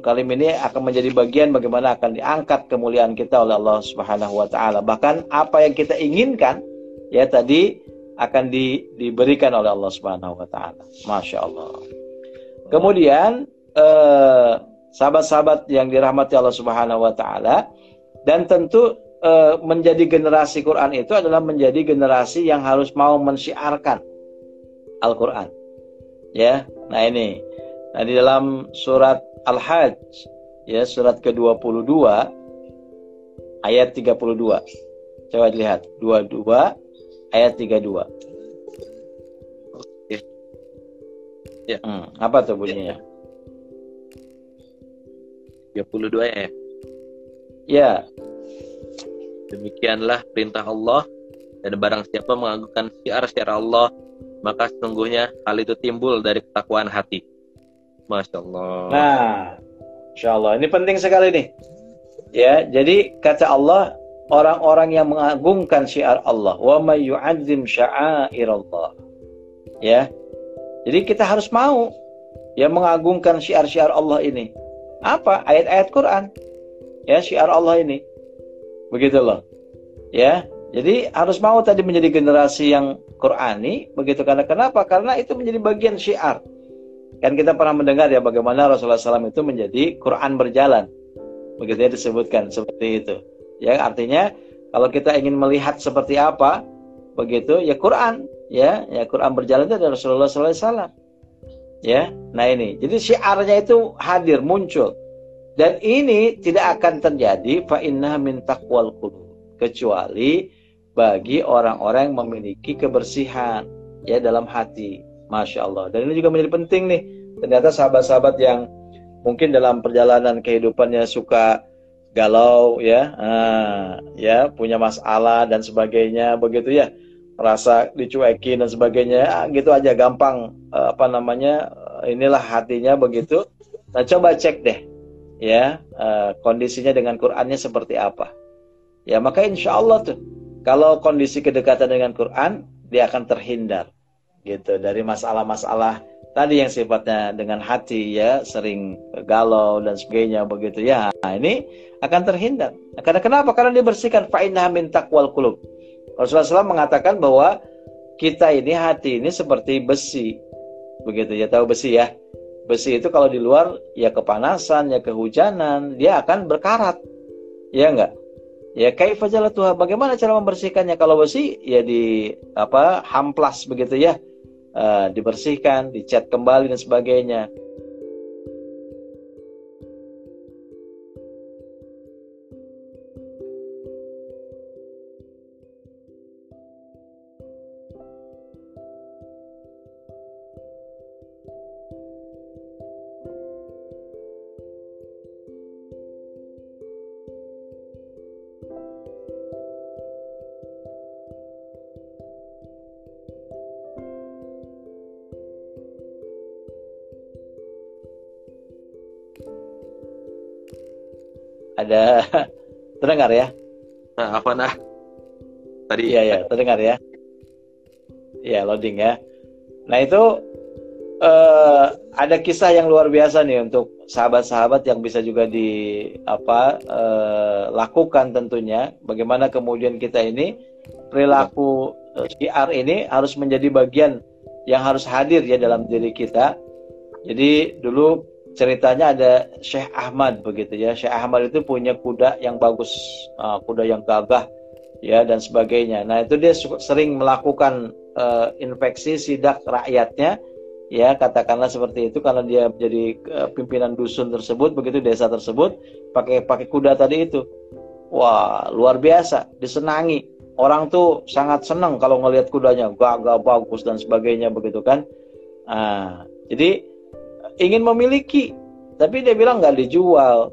Kalim ini akan menjadi bagian bagaimana akan diangkat kemuliaan kita oleh Allah Subhanahu wa taala. Bahkan apa yang kita inginkan ya tadi akan di, diberikan oleh Allah Subhanahu wa taala. Masya Allah. Kemudian eh, sahabat-sahabat yang dirahmati Allah Subhanahu wa taala dan tentu eh, menjadi generasi Quran itu adalah menjadi generasi yang harus mau mensyiarkan Al-Qur'an. Ya. Nah ini. Nah di dalam surat Al-Hajj ya surat ke-22 ayat 32. Coba lihat 22 ayat 32. Oke. Ya. Hmm, apa tuh bunyinya? Ya. 32 ya. Ya. Demikianlah perintah Allah dan barang siapa mengagungkan syiar-syiar Allah maka sesungguhnya hal itu timbul dari ketakwaan hati Masya Allah. Nah, Masya Allah. Ini penting sekali nih. Ya, jadi kata Allah, orang-orang yang mengagungkan syiar Allah, wa may yu'azzim Allah. Ya. Jadi kita harus mau ya mengagungkan syiar-syiar Allah ini. Apa? Ayat-ayat Quran. Ya, syiar Allah ini. Begitu loh. Ya. Jadi harus mau tadi menjadi generasi yang Qurani, begitu karena kenapa? Karena itu menjadi bagian syiar. Kan kita pernah mendengar ya bagaimana Rasulullah SAW itu menjadi Quran berjalan. Begitu ya disebutkan seperti itu. Ya artinya kalau kita ingin melihat seperti apa begitu ya Quran ya. Ya Quran berjalan itu adalah Rasulullah SAW ya nah ini. Jadi syiarnya itu hadir muncul. Dan ini tidak akan terjadi fa inna min taqwal kecuali bagi orang-orang yang memiliki kebersihan ya dalam hati. Masya Allah. Dan ini juga menjadi penting nih. Ternyata sahabat-sahabat yang mungkin dalam perjalanan kehidupannya suka galau ya. Ah, ya punya masalah dan sebagainya begitu ya. Rasa dicuekin dan sebagainya ah, gitu aja gampang eh, apa namanya inilah hatinya begitu. Nah coba cek deh ya eh, kondisinya dengan Qurannya seperti apa. Ya maka insya Allah tuh kalau kondisi kedekatan dengan Quran dia akan terhindar gitu dari masalah-masalah tadi yang sifatnya dengan hati ya sering galau dan sebagainya begitu ya. Nah, ini akan terhindar. Karena kenapa? Karena dia bersihkan fa'inah min taqwal qulub. Rasulullah SAW mengatakan bahwa kita ini hati ini seperti besi. Begitu ya tahu besi ya? Besi itu kalau di luar ya kepanasan ya kehujanan dia akan berkarat. Ya enggak? Ya kaifa Tuhan bagaimana cara membersihkannya? Kalau besi ya di apa hamplas begitu ya uh, dibersihkan dicat kembali dan sebagainya ada terdengar ya? Nah, apa nah? Tadi Iya ya, terdengar ya. Iya, loading ya. Nah, itu uh, ada kisah yang luar biasa nih untuk sahabat-sahabat yang bisa juga di apa uh, lakukan tentunya. Bagaimana kemudian kita ini perilaku uh, ini harus menjadi bagian yang harus hadir ya dalam diri kita. Jadi dulu ceritanya ada Syekh Ahmad begitu ya. Syekh Ahmad itu punya kuda yang bagus, uh, kuda yang gagah ya dan sebagainya. Nah, itu dia sering melakukan uh, infeksi sidak rakyatnya ya katakanlah seperti itu karena dia menjadi uh, pimpinan dusun tersebut begitu desa tersebut pakai pakai kuda tadi itu. Wah, luar biasa, disenangi. Orang tuh sangat senang kalau ngelihat kudanya gagah bagus dan sebagainya begitu kan. Nah, jadi ingin memiliki, tapi dia bilang nggak dijual.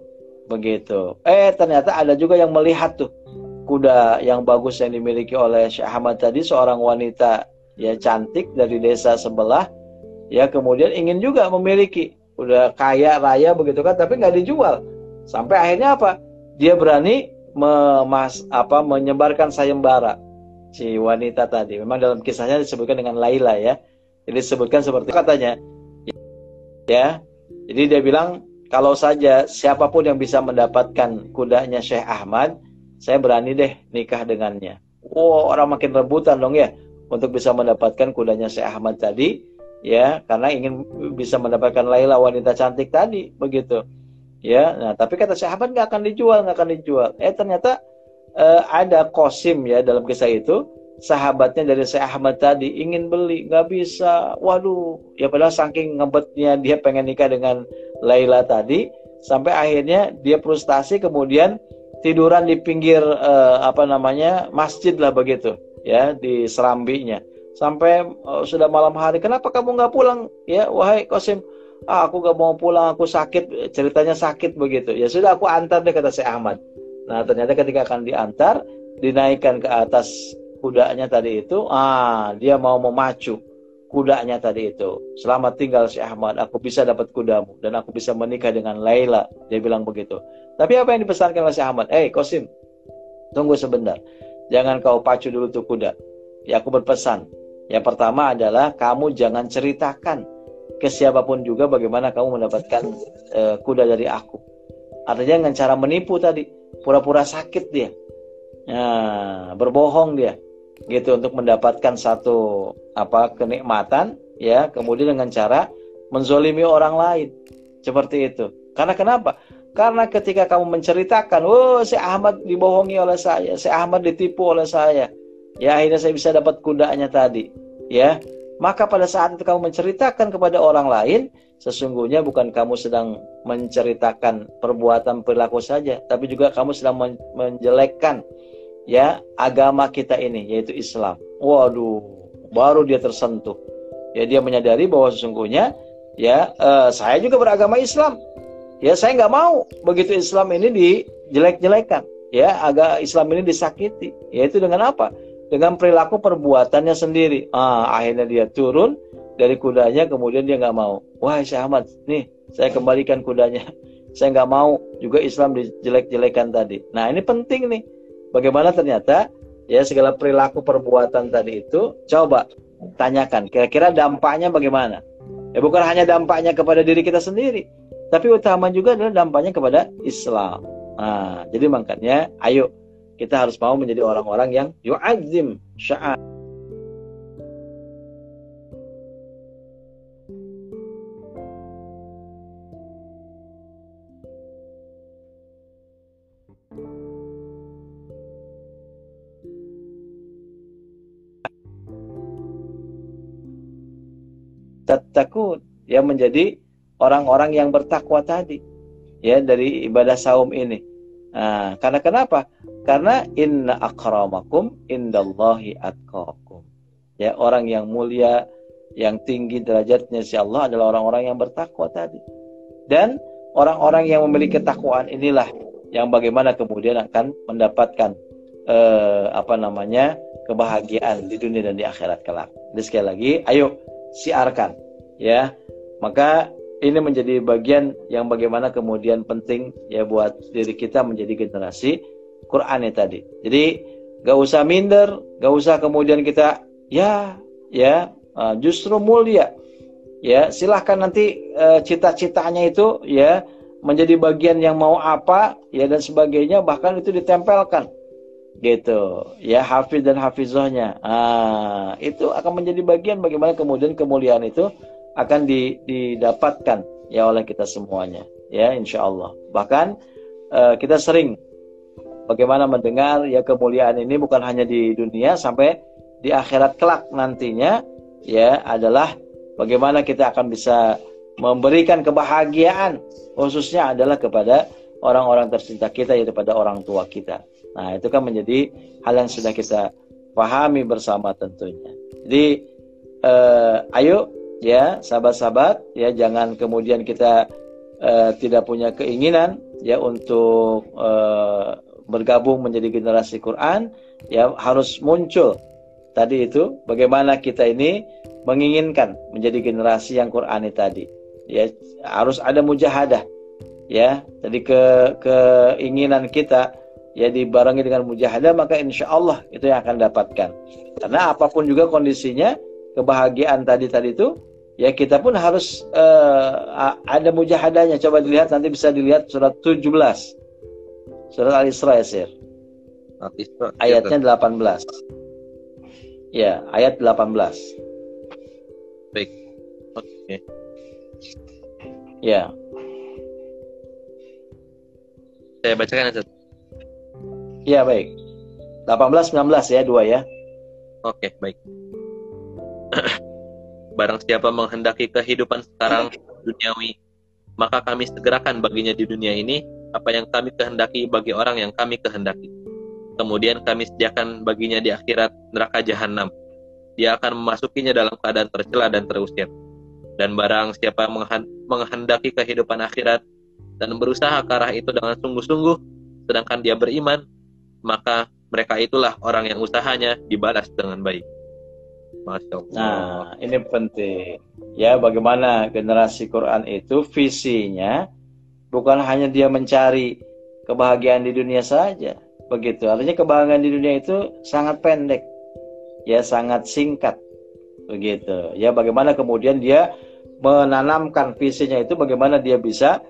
Begitu. Eh ternyata ada juga yang melihat tuh kuda yang bagus yang dimiliki oleh Syekh Ahmad tadi seorang wanita ya cantik dari desa sebelah. Ya kemudian ingin juga memiliki. Udah kaya raya begitu kan tapi nggak dijual. Sampai akhirnya apa? Dia berani memas apa menyebarkan sayembara si wanita tadi. Memang dalam kisahnya disebutkan dengan Laila ya. Jadi disebutkan seperti katanya ya. Jadi dia bilang kalau saja siapa pun yang bisa mendapatkan kudanya Syekh Ahmad saya berani deh nikah dengannya. Wow orang makin rebutan dong ya untuk bisa mendapatkan kudanya Syekh Ahmad tadi ya. Karena ingin bisa mendapatkan Laila wanita cantik tadi begitu. Ya nah tapi kata Syekh Ahmad nggak akan dijual nggak akan dijual. Eh ternyata eh, ada kosim ya dalam kisah itu sahabatnya dari Syekh Ahmad tadi ingin beli nggak bisa. Waduh ya padahal saking ngebetnya dia pengen nikah dengan Laila tadi sampai akhirnya dia frustasi kemudian tiduran di pinggir uh, apa namanya masjid lah begitu ya di serambinya. Sampai uh, sudah malam hari kenapa kamu nggak pulang? Ya wahai Kosim ah, aku nggak mau pulang aku sakit ceritanya sakit begitu. Ya sudah aku antar deh kata Syekh Ahmad. Nah ternyata ketika akan diantar dinaikkan ke atas kudanya tadi itu, ah dia mau memacu kudanya tadi itu. Selamat tinggal si Ahmad, aku bisa dapat kudamu dan aku bisa menikah dengan Laila. Dia bilang begitu. Tapi apa yang dipesankan oleh si Ahmad? Eh, hey, Kosim, tunggu sebentar. Jangan kau pacu dulu tuh kuda. Ya aku berpesan. Yang pertama adalah kamu jangan ceritakan ke siapa pun juga bagaimana kamu mendapatkan uh, kuda dari aku. Artinya dengan cara menipu tadi, pura-pura sakit dia. Nah, berbohong dia gitu untuk mendapatkan satu apa kenikmatan ya kemudian dengan cara menzolimi orang lain. Seperti itu. Karena kenapa? Karena ketika kamu menceritakan oh si Ahmad dibohongi oleh saya si Ahmad ditipu oleh saya. Ya akhirnya saya bisa dapat kudanya tadi ya. Maka pada saat itu kamu menceritakan kepada orang lain sesungguhnya bukan kamu sedang menceritakan perbuatan perilaku saja tapi juga kamu sedang menjelekkan ya agama kita ini yaitu Islam. Waduh baru dia tersentuh. Ya dia menyadari bahwa sesungguhnya ya uh, saya juga beragama Islam. Ya saya nggak mau begitu Islam ini dijelek-jelekan. Ya agak Islam ini disakiti. Yaitu dengan apa? Dengan perilaku perbuatannya sendiri. Ah akhirnya dia turun dari kudanya kemudian dia nggak mau. Wah Syekh Ahmad nih saya kembalikan kudanya. Saya nggak mau juga Islam dijelek-jelekan tadi. Nah ini penting nih bagaimana ternyata ya segala perilaku perbuatan tadi itu coba tanyakan kira-kira dampaknya bagaimana? Ya bukan hanya dampaknya kepada diri kita sendiri tapi utama juga adalah dampaknya kepada Islam. Nah jadi makanya ayo kita harus mau menjadi orang-orang yang yu'azzim sya'ar takut yang menjadi orang-orang yang bertakwa tadi ya dari ibadah saum ini Nah, karena kenapa? Karena inna akramakum indallahi atqakum. Ya, orang yang mulia, yang tinggi derajatnya si Allah adalah orang-orang yang bertakwa tadi. Dan orang-orang yang memiliki ketakwaan inilah yang bagaimana kemudian akan mendapatkan eh, apa namanya? kebahagiaan di dunia dan di akhirat kelak. Jadi sekali lagi, ayo siarkan ya. Maka ini menjadi bagian yang bagaimana kemudian penting ya buat diri kita menjadi generasi Quran ya tadi. Jadi gak usah minder, gak usah kemudian kita ya ya uh, justru mulia. Ya silahkan nanti uh, cita-citanya itu ya menjadi bagian yang mau apa ya dan sebagainya bahkan itu ditempelkan gitu. Ya hafiz dan hafizahnya. Ah itu akan menjadi bagian bagaimana kemudian kemuliaan itu akan didapatkan ya oleh kita semuanya. Ya insya Allah bahkan uh, kita sering bagaimana mendengar ya kemuliaan ini bukan hanya di dunia sampai di akhirat kelak nantinya ya adalah bagaimana kita akan bisa memberikan kebahagiaan khususnya adalah kepada orang-orang tercinta kita yaitu pada orang tua kita. Nah, itu kan menjadi hal yang sudah kita pahami bersama tentunya. Jadi eh, ayo ya sahabat-sahabat ya jangan kemudian kita uh, tidak punya keinginan ya untuk uh, bergabung menjadi generasi Quran ya harus muncul tadi itu bagaimana kita ini menginginkan menjadi generasi yang Qurani tadi ya harus ada mujahadah ya jadi ke keinginan kita ya dibarengi dengan mujahadah maka insya Allah itu yang akan dapatkan karena apa pun juga kondisinya kebahagiaan tadi tadi itu ya kita pun harus uh, ada mujahadahnya. Coba dilihat nanti bisa dilihat surat 17. Surat Al-Isra ya, Sir. Ayatnya 18. Ya, ayat 18. Baik. Oke. Okay. Ya. Saya bacakan ya, Iya, baik. 18 19 ya, dua ya. Oke, baik. Barang siapa menghendaki kehidupan sekarang duniawi, maka kami segerakan baginya di dunia ini apa yang kami kehendaki bagi orang yang kami kehendaki. Kemudian kami sediakan baginya di akhirat neraka jahanam. Dia akan memasukinya dalam keadaan tercela dan terusir. Dan barang siapa menghendaki kehidupan akhirat dan berusaha ke arah itu dengan sungguh-sungguh, sedangkan dia beriman, maka mereka itulah orang yang usahanya dibalas dengan baik. Masya Allah. Nah, ini penting. Ya, bagaimana generasi Quran itu visinya bukan hanya dia mencari kebahagiaan di dunia saja. Begitu. Artinya kebahagiaan di dunia itu sangat pendek. Ya, sangat singkat. Begitu. Ya, bagaimana kemudian dia menanamkan visinya itu bagaimana dia bisa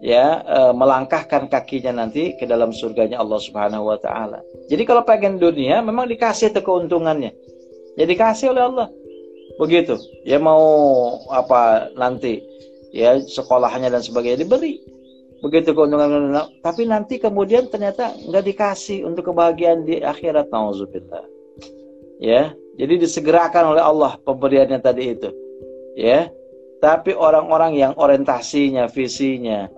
ya e, melangkahkan kakinya nanti ke dalam surganya Allah Subhanahu wa taala. Jadi kalau pengen dunia memang dikasih itu keuntungannya. Ya dikasih oleh Allah. Begitu. Ya mau apa nanti ya sekolahnya dan sebagainya diberi. Begitu keuntungan tapi nanti kemudian ternyata nggak dikasih untuk kebahagiaan di akhirat nauzubillah. Ya, Jadi disegerakan oleh Allah pemberiannya tadi itu. Ya. Tapi orang-orang yang orientasinya, visinya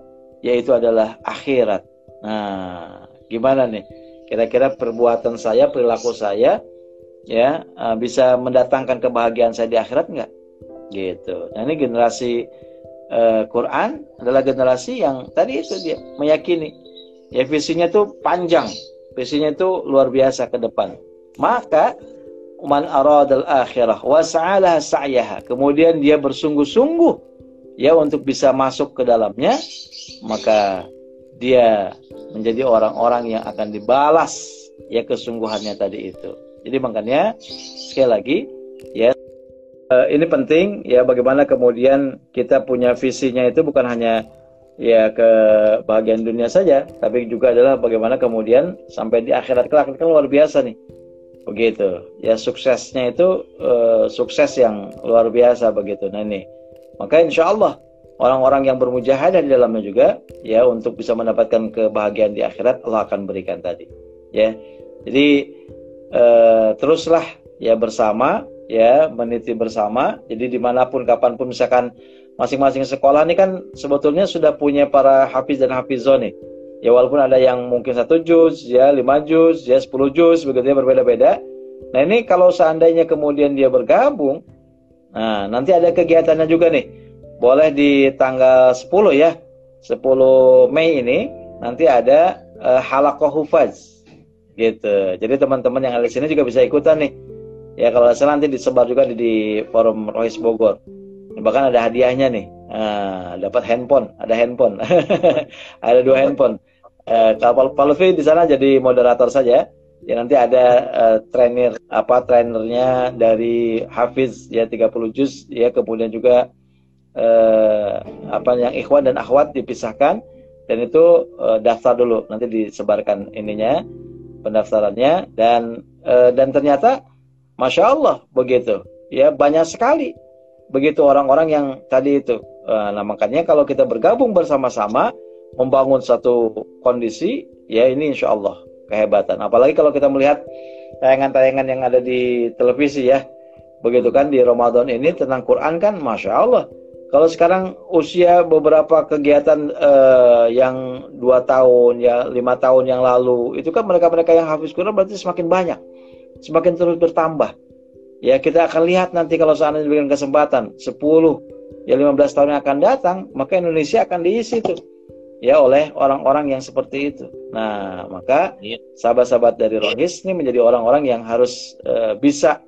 yaitu adalah akhirat. Nah, gimana nih? Kira-kira perbuatan saya, perilaku saya ya eh, bisa mendatangkan kebahagiaan saya di akhirat enggak? Gitu. Nah, ini generasi uh, Quran adalah generasi yang tadi itu dia meyakini ya visinya itu panjang, visinya itu luar biasa ke depan. Maka man aradal akhirah wa sa'alaha sa'yaha. Kemudian dia bersungguh-sungguh ya untuk bisa masuk ke dalamnya, maka dia menjadi orang-orang yang akan dibalas ya kesungguhannya tadi itu. Jadi makanya sekali lagi ya eh, ini penting ya bagaimana kemudian kita punya visinya itu bukan hanya ya ke bagian dunia saja, tapi juga adalah bagaimana kemudian sampai di akhirat kelak. Itu luar biasa nih. Begitu. Ya suksesnya itu uh, sukses yang luar biasa begitu. Nah ini maka insya Allah orang-orang yang bermujahadah di dalamnya juga ya untuk bisa mendapatkan kebahagiaan di akhirat Allah akan berikan tadi. Ya. Jadi uh, teruslah ya bersama ya meniti bersama. Jadi di mana pun kapan pun misalkan masing-masing sekolah ini kan sebetulnya sudah punya para hafiz dan hafizon nih. Ya walaupun ada yang mungkin satu juz ya lima juz ya sepuluh juz begitu ya berbeda-beda. Nah ini kalau seandainya kemudian dia bergabung nah nanti ada kegiatannya juga nih. Boleh di tanggal 10 ya. 10 Mei ini nanti ada uh, halakoh hufaz. Gitu. Jadi teman-teman yang ada di sini juga bisa ikutan nih. Ya kalau salah nanti disebar juga di, di forum Rohis Bogor. Bahkan ada hadiahnya nih. Nah, dapat handphone. Ada handphone. Ada dua handphone. Eh, kalau Pak Lutfi di sana jadi moderator saja. Ya nanti ada uh, trainer apa trainernya dari Hafiz ya 30 juz ya kemudian juga uh, apa yang ikhwan dan akhwat dipisahkan dan itu uh, daftar dulu nanti disebarkan ininya pendaftarannya dan uh, dan ternyata masya Allah begitu. Ya banyak sekali begitu orang-orang yang tadi itu. Uh, nah makanya kalau kita bergabung bersama-sama membangun satu kondisi, ya ini insya Allah kehebatan. Apalagi kalau kita melihat tayangan-tayangan yang ada di televisi ya, begitu kan di Ramadan ini tentang Quran kan, masya Allah. Kalau sekarang usia beberapa kegiatan uh, yang dua tahun ya lima tahun yang lalu itu kan mereka-mereka yang hafiz Quran berarti semakin banyak, semakin terus bertambah. Ya kita akan lihat nanti kalau seandainya diberikan kesempatan 10 ya 15 tahun yang akan datang maka Indonesia akan diisi tuh ya oleh orang-orang yang seperti itu. Nah, maka iya. sahabat-sahabat dari Rohis ini menjadi orang-orang yang harus uh, bisa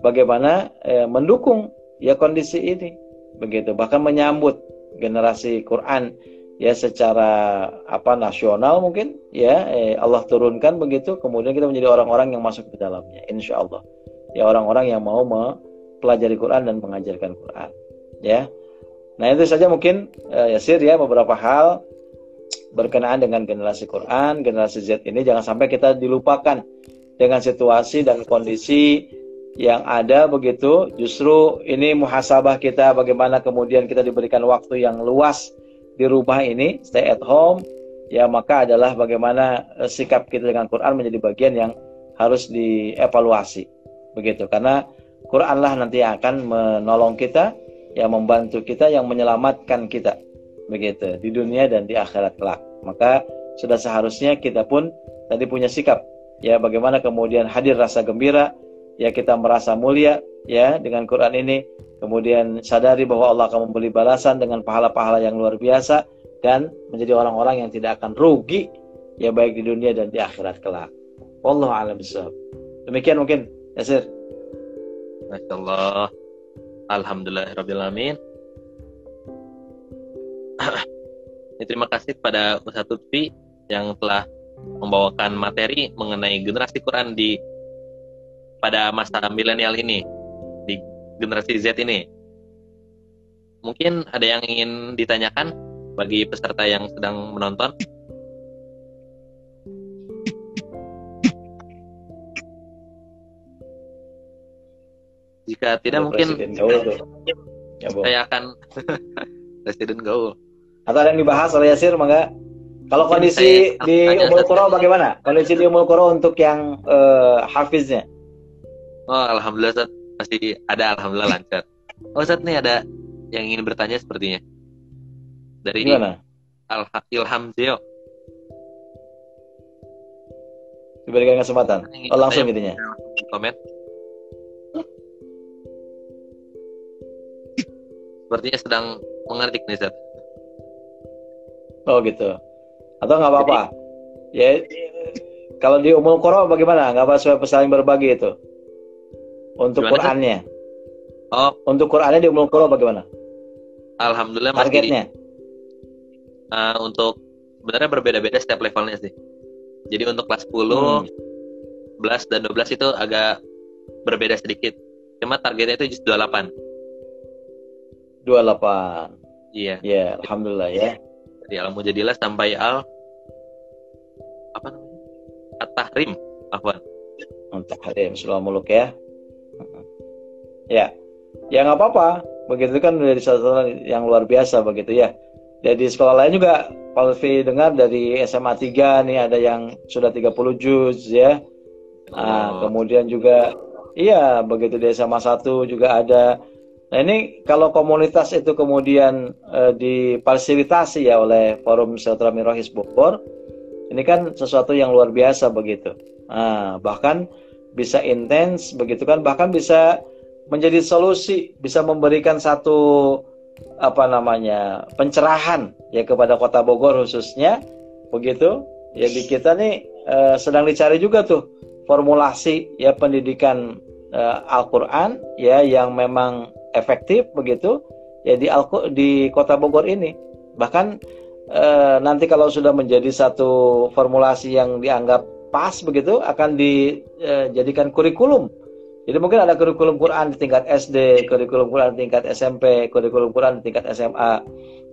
bagaimana uh, mendukung ya kondisi ini, begitu. Bahkan menyambut generasi Quran ya secara apa nasional mungkin ya eh, Allah turunkan begitu. Kemudian kita menjadi orang-orang yang masuk ke dalamnya, insya Allah. Ya orang-orang yang mau mempelajari Quran dan mengajarkan Quran, ya. Nah itu saja mungkin uh, Yasir ya beberapa hal berkenaan dengan generasi Quran, generasi Z ini jangan sampai kita dilupakan dengan situasi dan kondisi yang ada begitu. Justru ini muhasabah kita bagaimana kemudian kita diberikan waktu yang luas di rumah ini, stay at home, ya maka adalah bagaimana eh, sikap kita dengan Quran menjadi bagian yang harus dievaluasi. Begitu. Karena Quranlah nanti akan menolong kita, yang membantu kita, yang menyelamatkan kita begitu di dunia dan di akhirat kelak. Maka sudah seharusnya kita pun tadi punya sikap ya bagaimana kemudian hadir rasa gembira ya kita merasa mulia ya dengan Quran ini kemudian sadari bahwa Allah akan memberi balasan dengan pahala-pahala yang luar biasa dan menjadi orang-orang yang tidak akan rugi ya baik di dunia dan di akhirat kelak. Wallahu a'lam Demikian mungkin Yasir. Masya Allah. Alhamdulillah Rabbil Alamin. Terima kasih kepada Ustaz Lutfi yang telah membawakan materi mengenai generasi Quran di pada masa milenial ini di generasi Z ini. Mungkin ada yang ingin ditanyakan bagi peserta yang sedang menonton. Jika tidak mungkin ya, saya akan Presiden Gaul. Atau ada yang dibahas oleh Yasir, mangga? Kalau kondisi di Umul Qura bagaimana? Kondisi di Umul Qura untuk yang uh, hafiznya? Oh, alhamdulillah Ustaz. Masih ada alhamdulillah lancar. Oh, Ustaz nih ada yang ingin bertanya sepertinya. Dari Gimana? Al Ilham Zeo. Diberikan kesempatan. Oh, langsung gitu ya. Komen. Sepertinya sedang mengetik nih, Ustaz. Oh, gitu. Atau nggak apa-apa. Ya, kalau di umul Qura bagaimana? Nggak apa supaya saling berbagi itu? Untuk Gimana, Qurannya. Oh, Untuk Qurannya di umul Qura bagaimana? alhamdulillah masih Targetnya? uh, untuk sebenarnya berbeda-beda setiap levelnya sih. Jadi untuk kelas 10, Hmm. 11 dan 12 itu agak berbeda sedikit. Cuma targetnya itu just 28. 28. Iya, Ya, alhamdulillah ya. Dari al mujadilah sampai al apa namanya? At-Tahrim, afwan. Untuk hadim sudah muluk ya. Ya, ya nggak apa-apa. Begitu kan dari satu yang luar biasa begitu ya. Jadi sekolah lain juga kalau Vi dengar dari SMA 3 nih ada yang sudah 30 juz ya. Nah, Oh, kemudian juga iya begitu di SMA 1 juga ada. Nah, ini kalau komunitas itu kemudian eh, difasilitasi ya oleh Forum Silaturahmi Rohis Bogor, ini kan sesuatu yang luar biasa begitu. Nah, bahkan bisa intens begitu kan, bahkan bisa menjadi solusi, bisa memberikan satu apa namanya pencerahan ya kepada Kota Bogor khususnya begitu. Ya di kita nih eh, sedang dicari juga tuh formulasi ya pendidikan eh, Al-Qur'an ya yang memang efektif begitu ya di Al di Kota Bogor ini. Bahkan eh, nanti kalau sudah menjadi satu formulasi yang dianggap pas begitu akan dijadikan kurikulum. Jadi mungkin ada kurikulum Quran di tingkat SD, kurikulum Quran di tingkat SMP, kurikulum Quran di tingkat SMA.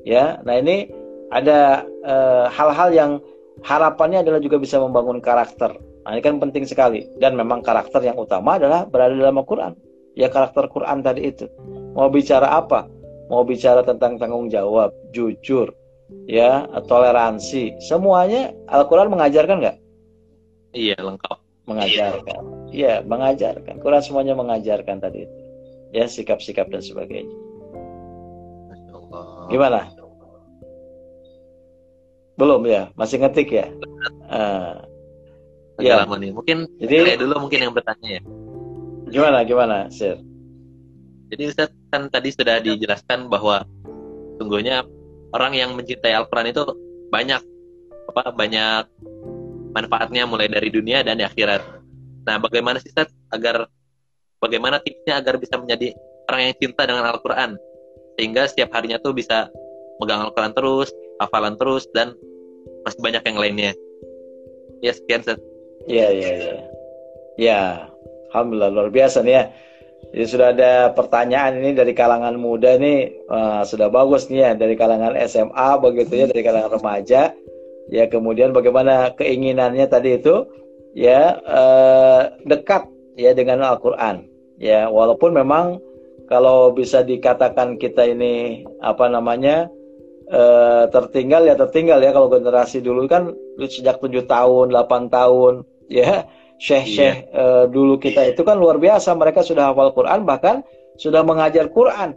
Ya, nah ini ada eh, hal-hal yang harapannya adalah juga bisa membangun karakter. Nah, ini kan penting sekali. Dan memang karakter yang utama adalah berada dalam Al-Quran. Ya karakter Quran tadi itu. Mau bicara apa? Mau bicara tentang tanggung jawab, jujur, ya, toleransi. Semuanya Al-Quran mengajarkan nggak? iya lengkap. Mengajarkan. Iya, mengajarkan. Quran semuanya mengajarkan tadi itu. Ya, sikap-sikap dan sebagainya. Gimana? Belum ya? Masih ngetik ya? Lama nih. Mungkin Jadi dulu mungkin yang bertanya ya. Gimana gimana, Sir? Jadi Ustaz kan tadi sudah dijelaskan bahwa sungguhnya orang yang mencintai Al-Quran itu banyak apa banyak manfaatnya mulai dari dunia dan akhirat. Nah, bagaimana sih Ustaz agar bagaimana tipsnya agar bisa menjadi orang yang cinta dengan Al-Quran sehingga setiap harinya tuh bisa megang Al-Quran terus, hafalan terus dan masih banyak yang lainnya. Ya sekian Ustaz. Iya, iya, iya. Ya, alhamdulillah luar biasa nih ya. Jadi sudah ada pertanyaan ini dari kalangan muda nih, Wah, sudah bagus nih ya dari kalangan SMA begitu ya, dari kalangan remaja. Ya, kemudian bagaimana keinginannya tadi itu ya eh, dekat ya dengan Al-Qur'an. Ya, walaupun memang kalau bisa dikatakan kita ini apa namanya eh, tertinggal ya tertinggal ya kalau generasi dulu kan sejak tujuh tahun, 8 tahun ya syekh-syekh eh, dulu kita itu kan luar biasa. Mereka sudah hafal Quran bahkan sudah mengajar Quran.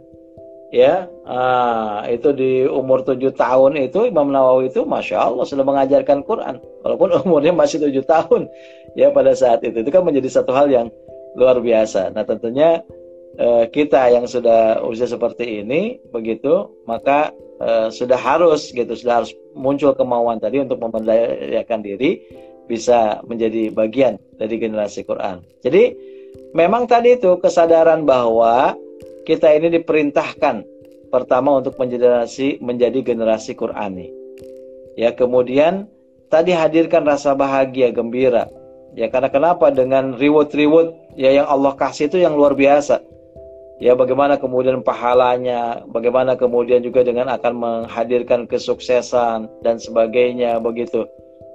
Ya ah, itu di umur tujuh tahun itu Imam Nawawi itu masya Allah sudah mengajarkan Quran. Walaupun umurnya masih tujuh tahun ya pada saat itu. Itu kan menjadi satu hal yang luar biasa. Nah tentunya eh, kita yang sudah usia seperti ini begitu maka eh, sudah harus gitu sudah harus muncul kemauan tadi untuk memberdayakan diri bisa menjadi bagian dari generasi Quran. Jadi memang tadi itu kesadaran bahwa kita ini diperintahkan pertama untuk menjadi generasi menjadi generasi Qurani. Ya, kemudian tadi hadirkan rasa bahagia, gembira. Ya, karena kenapa dengan reward-reward ya yang Allah kasih itu yang luar biasa. Ya, bagaimana kemudian pahalanya, bagaimana kemudian juga dengan akan menghadirkan kesuksesan dan sebagainya begitu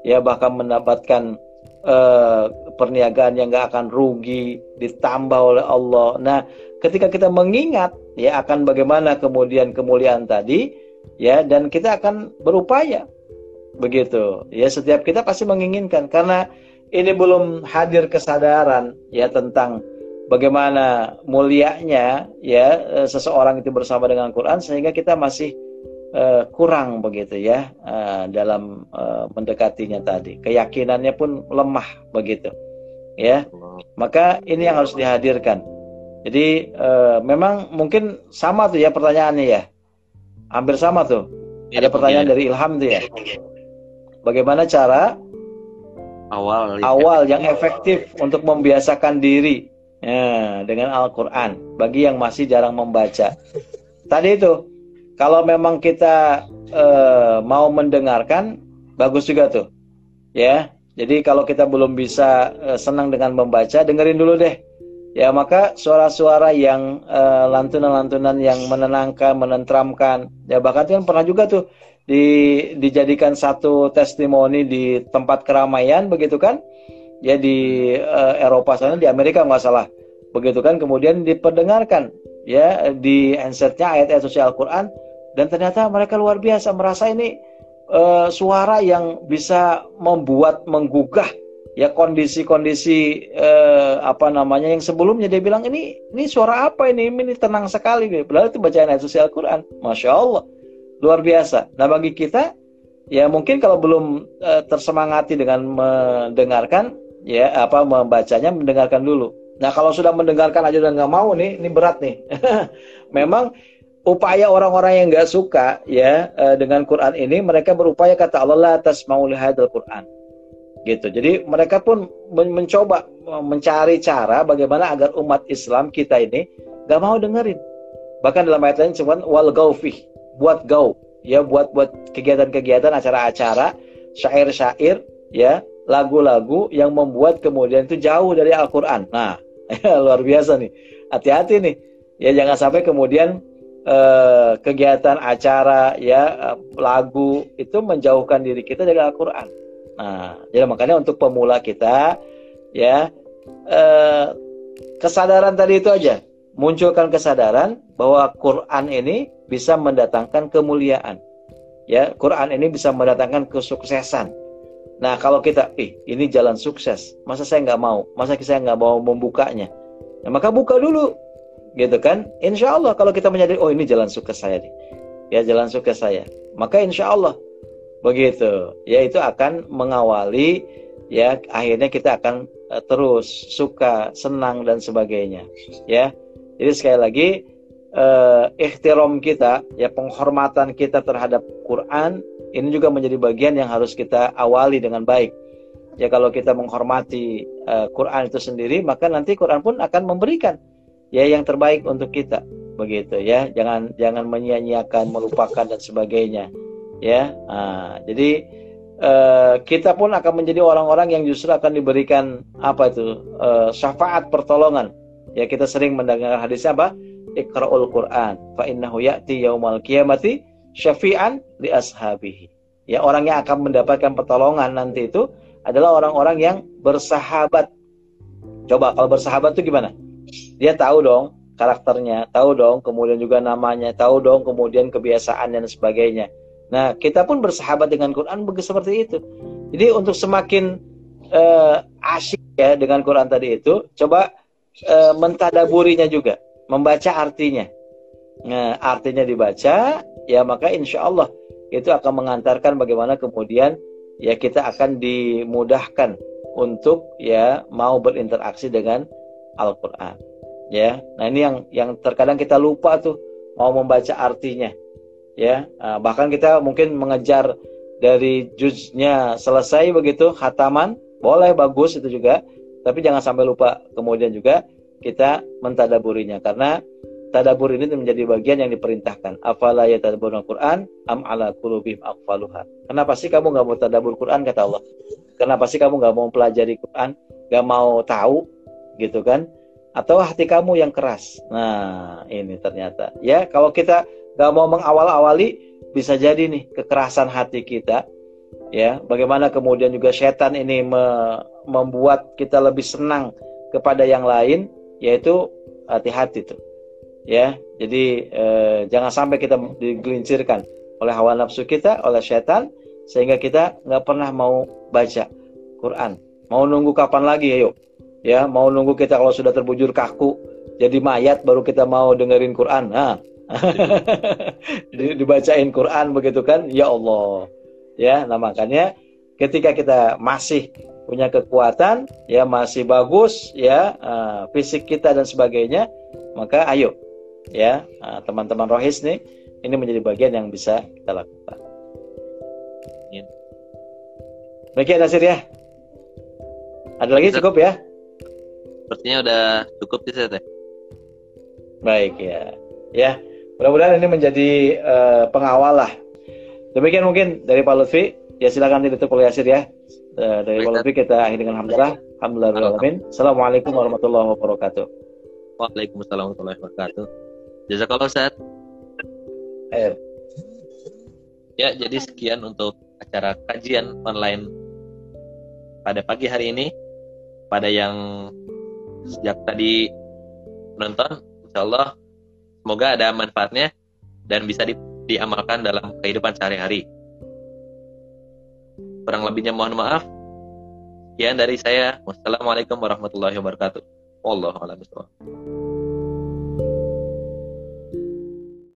ya bahkan mendapatkan eh, perniagaan yang nggak akan rugi ditambah oleh Allah. Nah, ketika kita mengingat ya akan bagaimana kemudian kemuliaan tadi ya dan kita akan berupaya begitu. Ya setiap kita pasti menginginkan karena ini belum hadir kesadaran ya tentang bagaimana mulianya ya eh, seseorang itu bersama dengan Quran sehingga kita masih uh, kurang begitu ya uh, dalam uh, mendekatinya tadi. Keyakinannya pun lemah begitu. Ya. Maka ini yang harus dihadirkan. Jadi uh, memang mungkin sama tuh ya pertanyaannya ya. Hampir sama tuh. Ya, Ada pertanyaan ya. dari Ilham tuh ya. Bagaimana cara awal awal yang efektif untuk membiasakan diri ya, dengan Al-Qur'an bagi yang masih jarang membaca. Tadi itu kalau memang kita uh, mau mendengarkan, bagus juga tuh. Ya. Jadi kalau kita belum bisa uh, senang dengan membaca, dengerin dulu deh. Ya, maka suara-suara yang uh, lantunan-lantunan yang menenangkan, menentramkan. Ya, bahkan kan pernah juga tuh di, dijadikan satu testimoni di tempat keramaian begitu kan? Ya di uh, Eropa sana, di Amerika nggak salah. Begitu kan? Kemudian diperdengarkan ya di handsetnya ayat-ayat suci Al-Quran dan ternyata mereka luar biasa merasa ini uh, suara yang bisa membuat menggugah ya kondisi-kondisi uh, apa namanya yang sebelumnya. Dia bilang ini ini suara apa ini? Ini tenang sekali. Nih padahal itu bacaan ayat suci Al-Qur'an. Masya Allah luar biasa. Nah bagi kita ya mungkin kalau belum uh, tersemangati dengan mendengarkan ya apa membacanya mendengarkan dulu. Nah kalau sudah mendengarkan aja udah nggak mau nih ini berat nih. Memang upaya orang-orang yang nggak suka ya uh, dengan Quran ini mereka berupaya kata Allah atas mau lihat Quran. Gitu. Jadi mereka pun men mencoba mencari cara bagaimana agar umat Islam kita ini nggak mau dengerin. Bahkan dalam ayat lain cuma wal gaufih buat gau ya buat buat kegiatan-kegiatan acara-acara syair-syair ya lagu-lagu yang membuat kemudian itu jauh dari Al-Quran. Nah luar biasa nih. Hati-hati nih. Ya jangan sampai kemudian eh, kegiatan acara ya eh, lagu itu menjauhkan diri kita dari Al-Qur'an. Nah, jadi makanya untuk pemula kita ya eh, kesadaran tadi itu aja, munculkan kesadaran bahwa Quran ini bisa mendatangkan kemuliaan. Ya, Quran ini bisa mendatangkan kesuksesan. Nah, kalau kita, ih, ini jalan sukses, masa saya nggak mau, masa saya nggak mau membukanya, nah, maka buka dulu gitu kan? Insya Allah kalau kita menyadari oh ini jalan suka saya nih. Ya jalan suka saya. Maka insya Allah begitu. Ya itu akan mengawali ya akhirnya kita akan uh, terus suka senang dan sebagainya. Ya jadi sekali lagi uh, ikhtiram kita ya penghormatan kita terhadap Quran ini juga menjadi bagian yang harus kita awali dengan baik. Ya kalau kita menghormati uh, Quran itu sendiri maka nanti Quran pun akan memberikan ya yang terbaik untuk kita begitu ya. Jangan jangan menyia-nyiakan melupakan dan sebagainya ya. Nah, jadi uh, kita pun akan menjadi orang-orang yang justru akan diberikan apa itu uh, syafaat pertolongan. Ya kita sering mendengar hadisnya apa? Iqra'ul Quran. Fa innahu ya'ti yaumal qiyamati syafi'an li ashabihi. Ya orang yang akan mendapatkan pertolongan nanti itu adalah orang-orang yang bersahabat. Coba kalau bersahabat itu gimana dia tahu dong karakternya, tahu dong kemudian juga namanya, tahu dong kemudian kebiasaan dan sebagainya. Nah, kita pun bersahabat dengan Quran begitu seperti itu. Jadi untuk semakin uh, asyik ya dengan Quran tadi itu, coba uh, mentadaburinya juga, membaca artinya. Nah, artinya dibaca, ya maka insya Allah itu akan mengantarkan bagaimana kemudian ya kita akan dimudahkan untuk ya mau berinteraksi dengan Al-Quran ya nah ini yang yang terkadang kita lupa tuh mau membaca artinya ya nah, bahkan kita mungkin mengejar dari juznya selesai begitu khataman boleh bagus itu juga tapi jangan sampai lupa kemudian juga kita mentadaburinya karena tadabur ini menjadi bagian yang diperintahkan. Afala yatadabburun Quran am ala qulubihim aqfaluha. Kenapa sih kamu nggak mau tadabur Quran kata Allah? Kenapa sih kamu nggak mau pelajari Quran? Gak mau tahu gitu kan? atau hati kamu yang keras. Nah, ini ternyata. Ya kalau kita nggak mau mengawal-awali bisa jadi nih kekerasan hati kita. Ya bagaimana kemudian juga setan ini me membuat kita lebih senang kepada yang lain yaitu hati-hati tuh. Ya jadi eh, jangan sampai kita digelincirkan oleh hawa nafsu kita oleh setan sehingga kita nggak pernah mau baca Quran. Mau nunggu kapan lagi? Ayo ya mau nunggu kita kalau sudah terbujur kaku jadi mayat baru kita mau dengerin Quran nah dibacain Quran begitu kan ya Allah ya nah makanya ketika kita masih punya kekuatan ya masih bagus ya uh, fisik kita dan sebagainya maka ayo ya uh, teman-teman rohis nih ini menjadi bagian yang bisa kita lakukan. Baik ya Nasir ya. Ada lagi cukup ya? Sepertinya udah cukup sih teh. Baik ya. Ya, mudah-mudahan ini menjadi uh, pengawal lah. Demikian mungkin dari Pak Lutfi. Ya silakan ditutup oleh Yasir ya. Uh, dari Pak Lutfi kita akhiri dengan alhamdulillah. Alhamdulillah. Assalamualaikum warahmatullahi wabarakatuh. Waalaikumsalam warahmatullahi wabarakatuh. Jazakallah Ustaz. Eh. Ya, jadi sekian untuk acara kajian online pada pagi hari ini. Pada yang sejak tadi menonton, insya Allah semoga ada manfaatnya dan bisa di, diamalkan dalam kehidupan sehari-hari. Kurang lebihnya mohon maaf. Sekian dari saya. Wassalamualaikum warahmatullahi wabarakatuh. Wallahu a'lam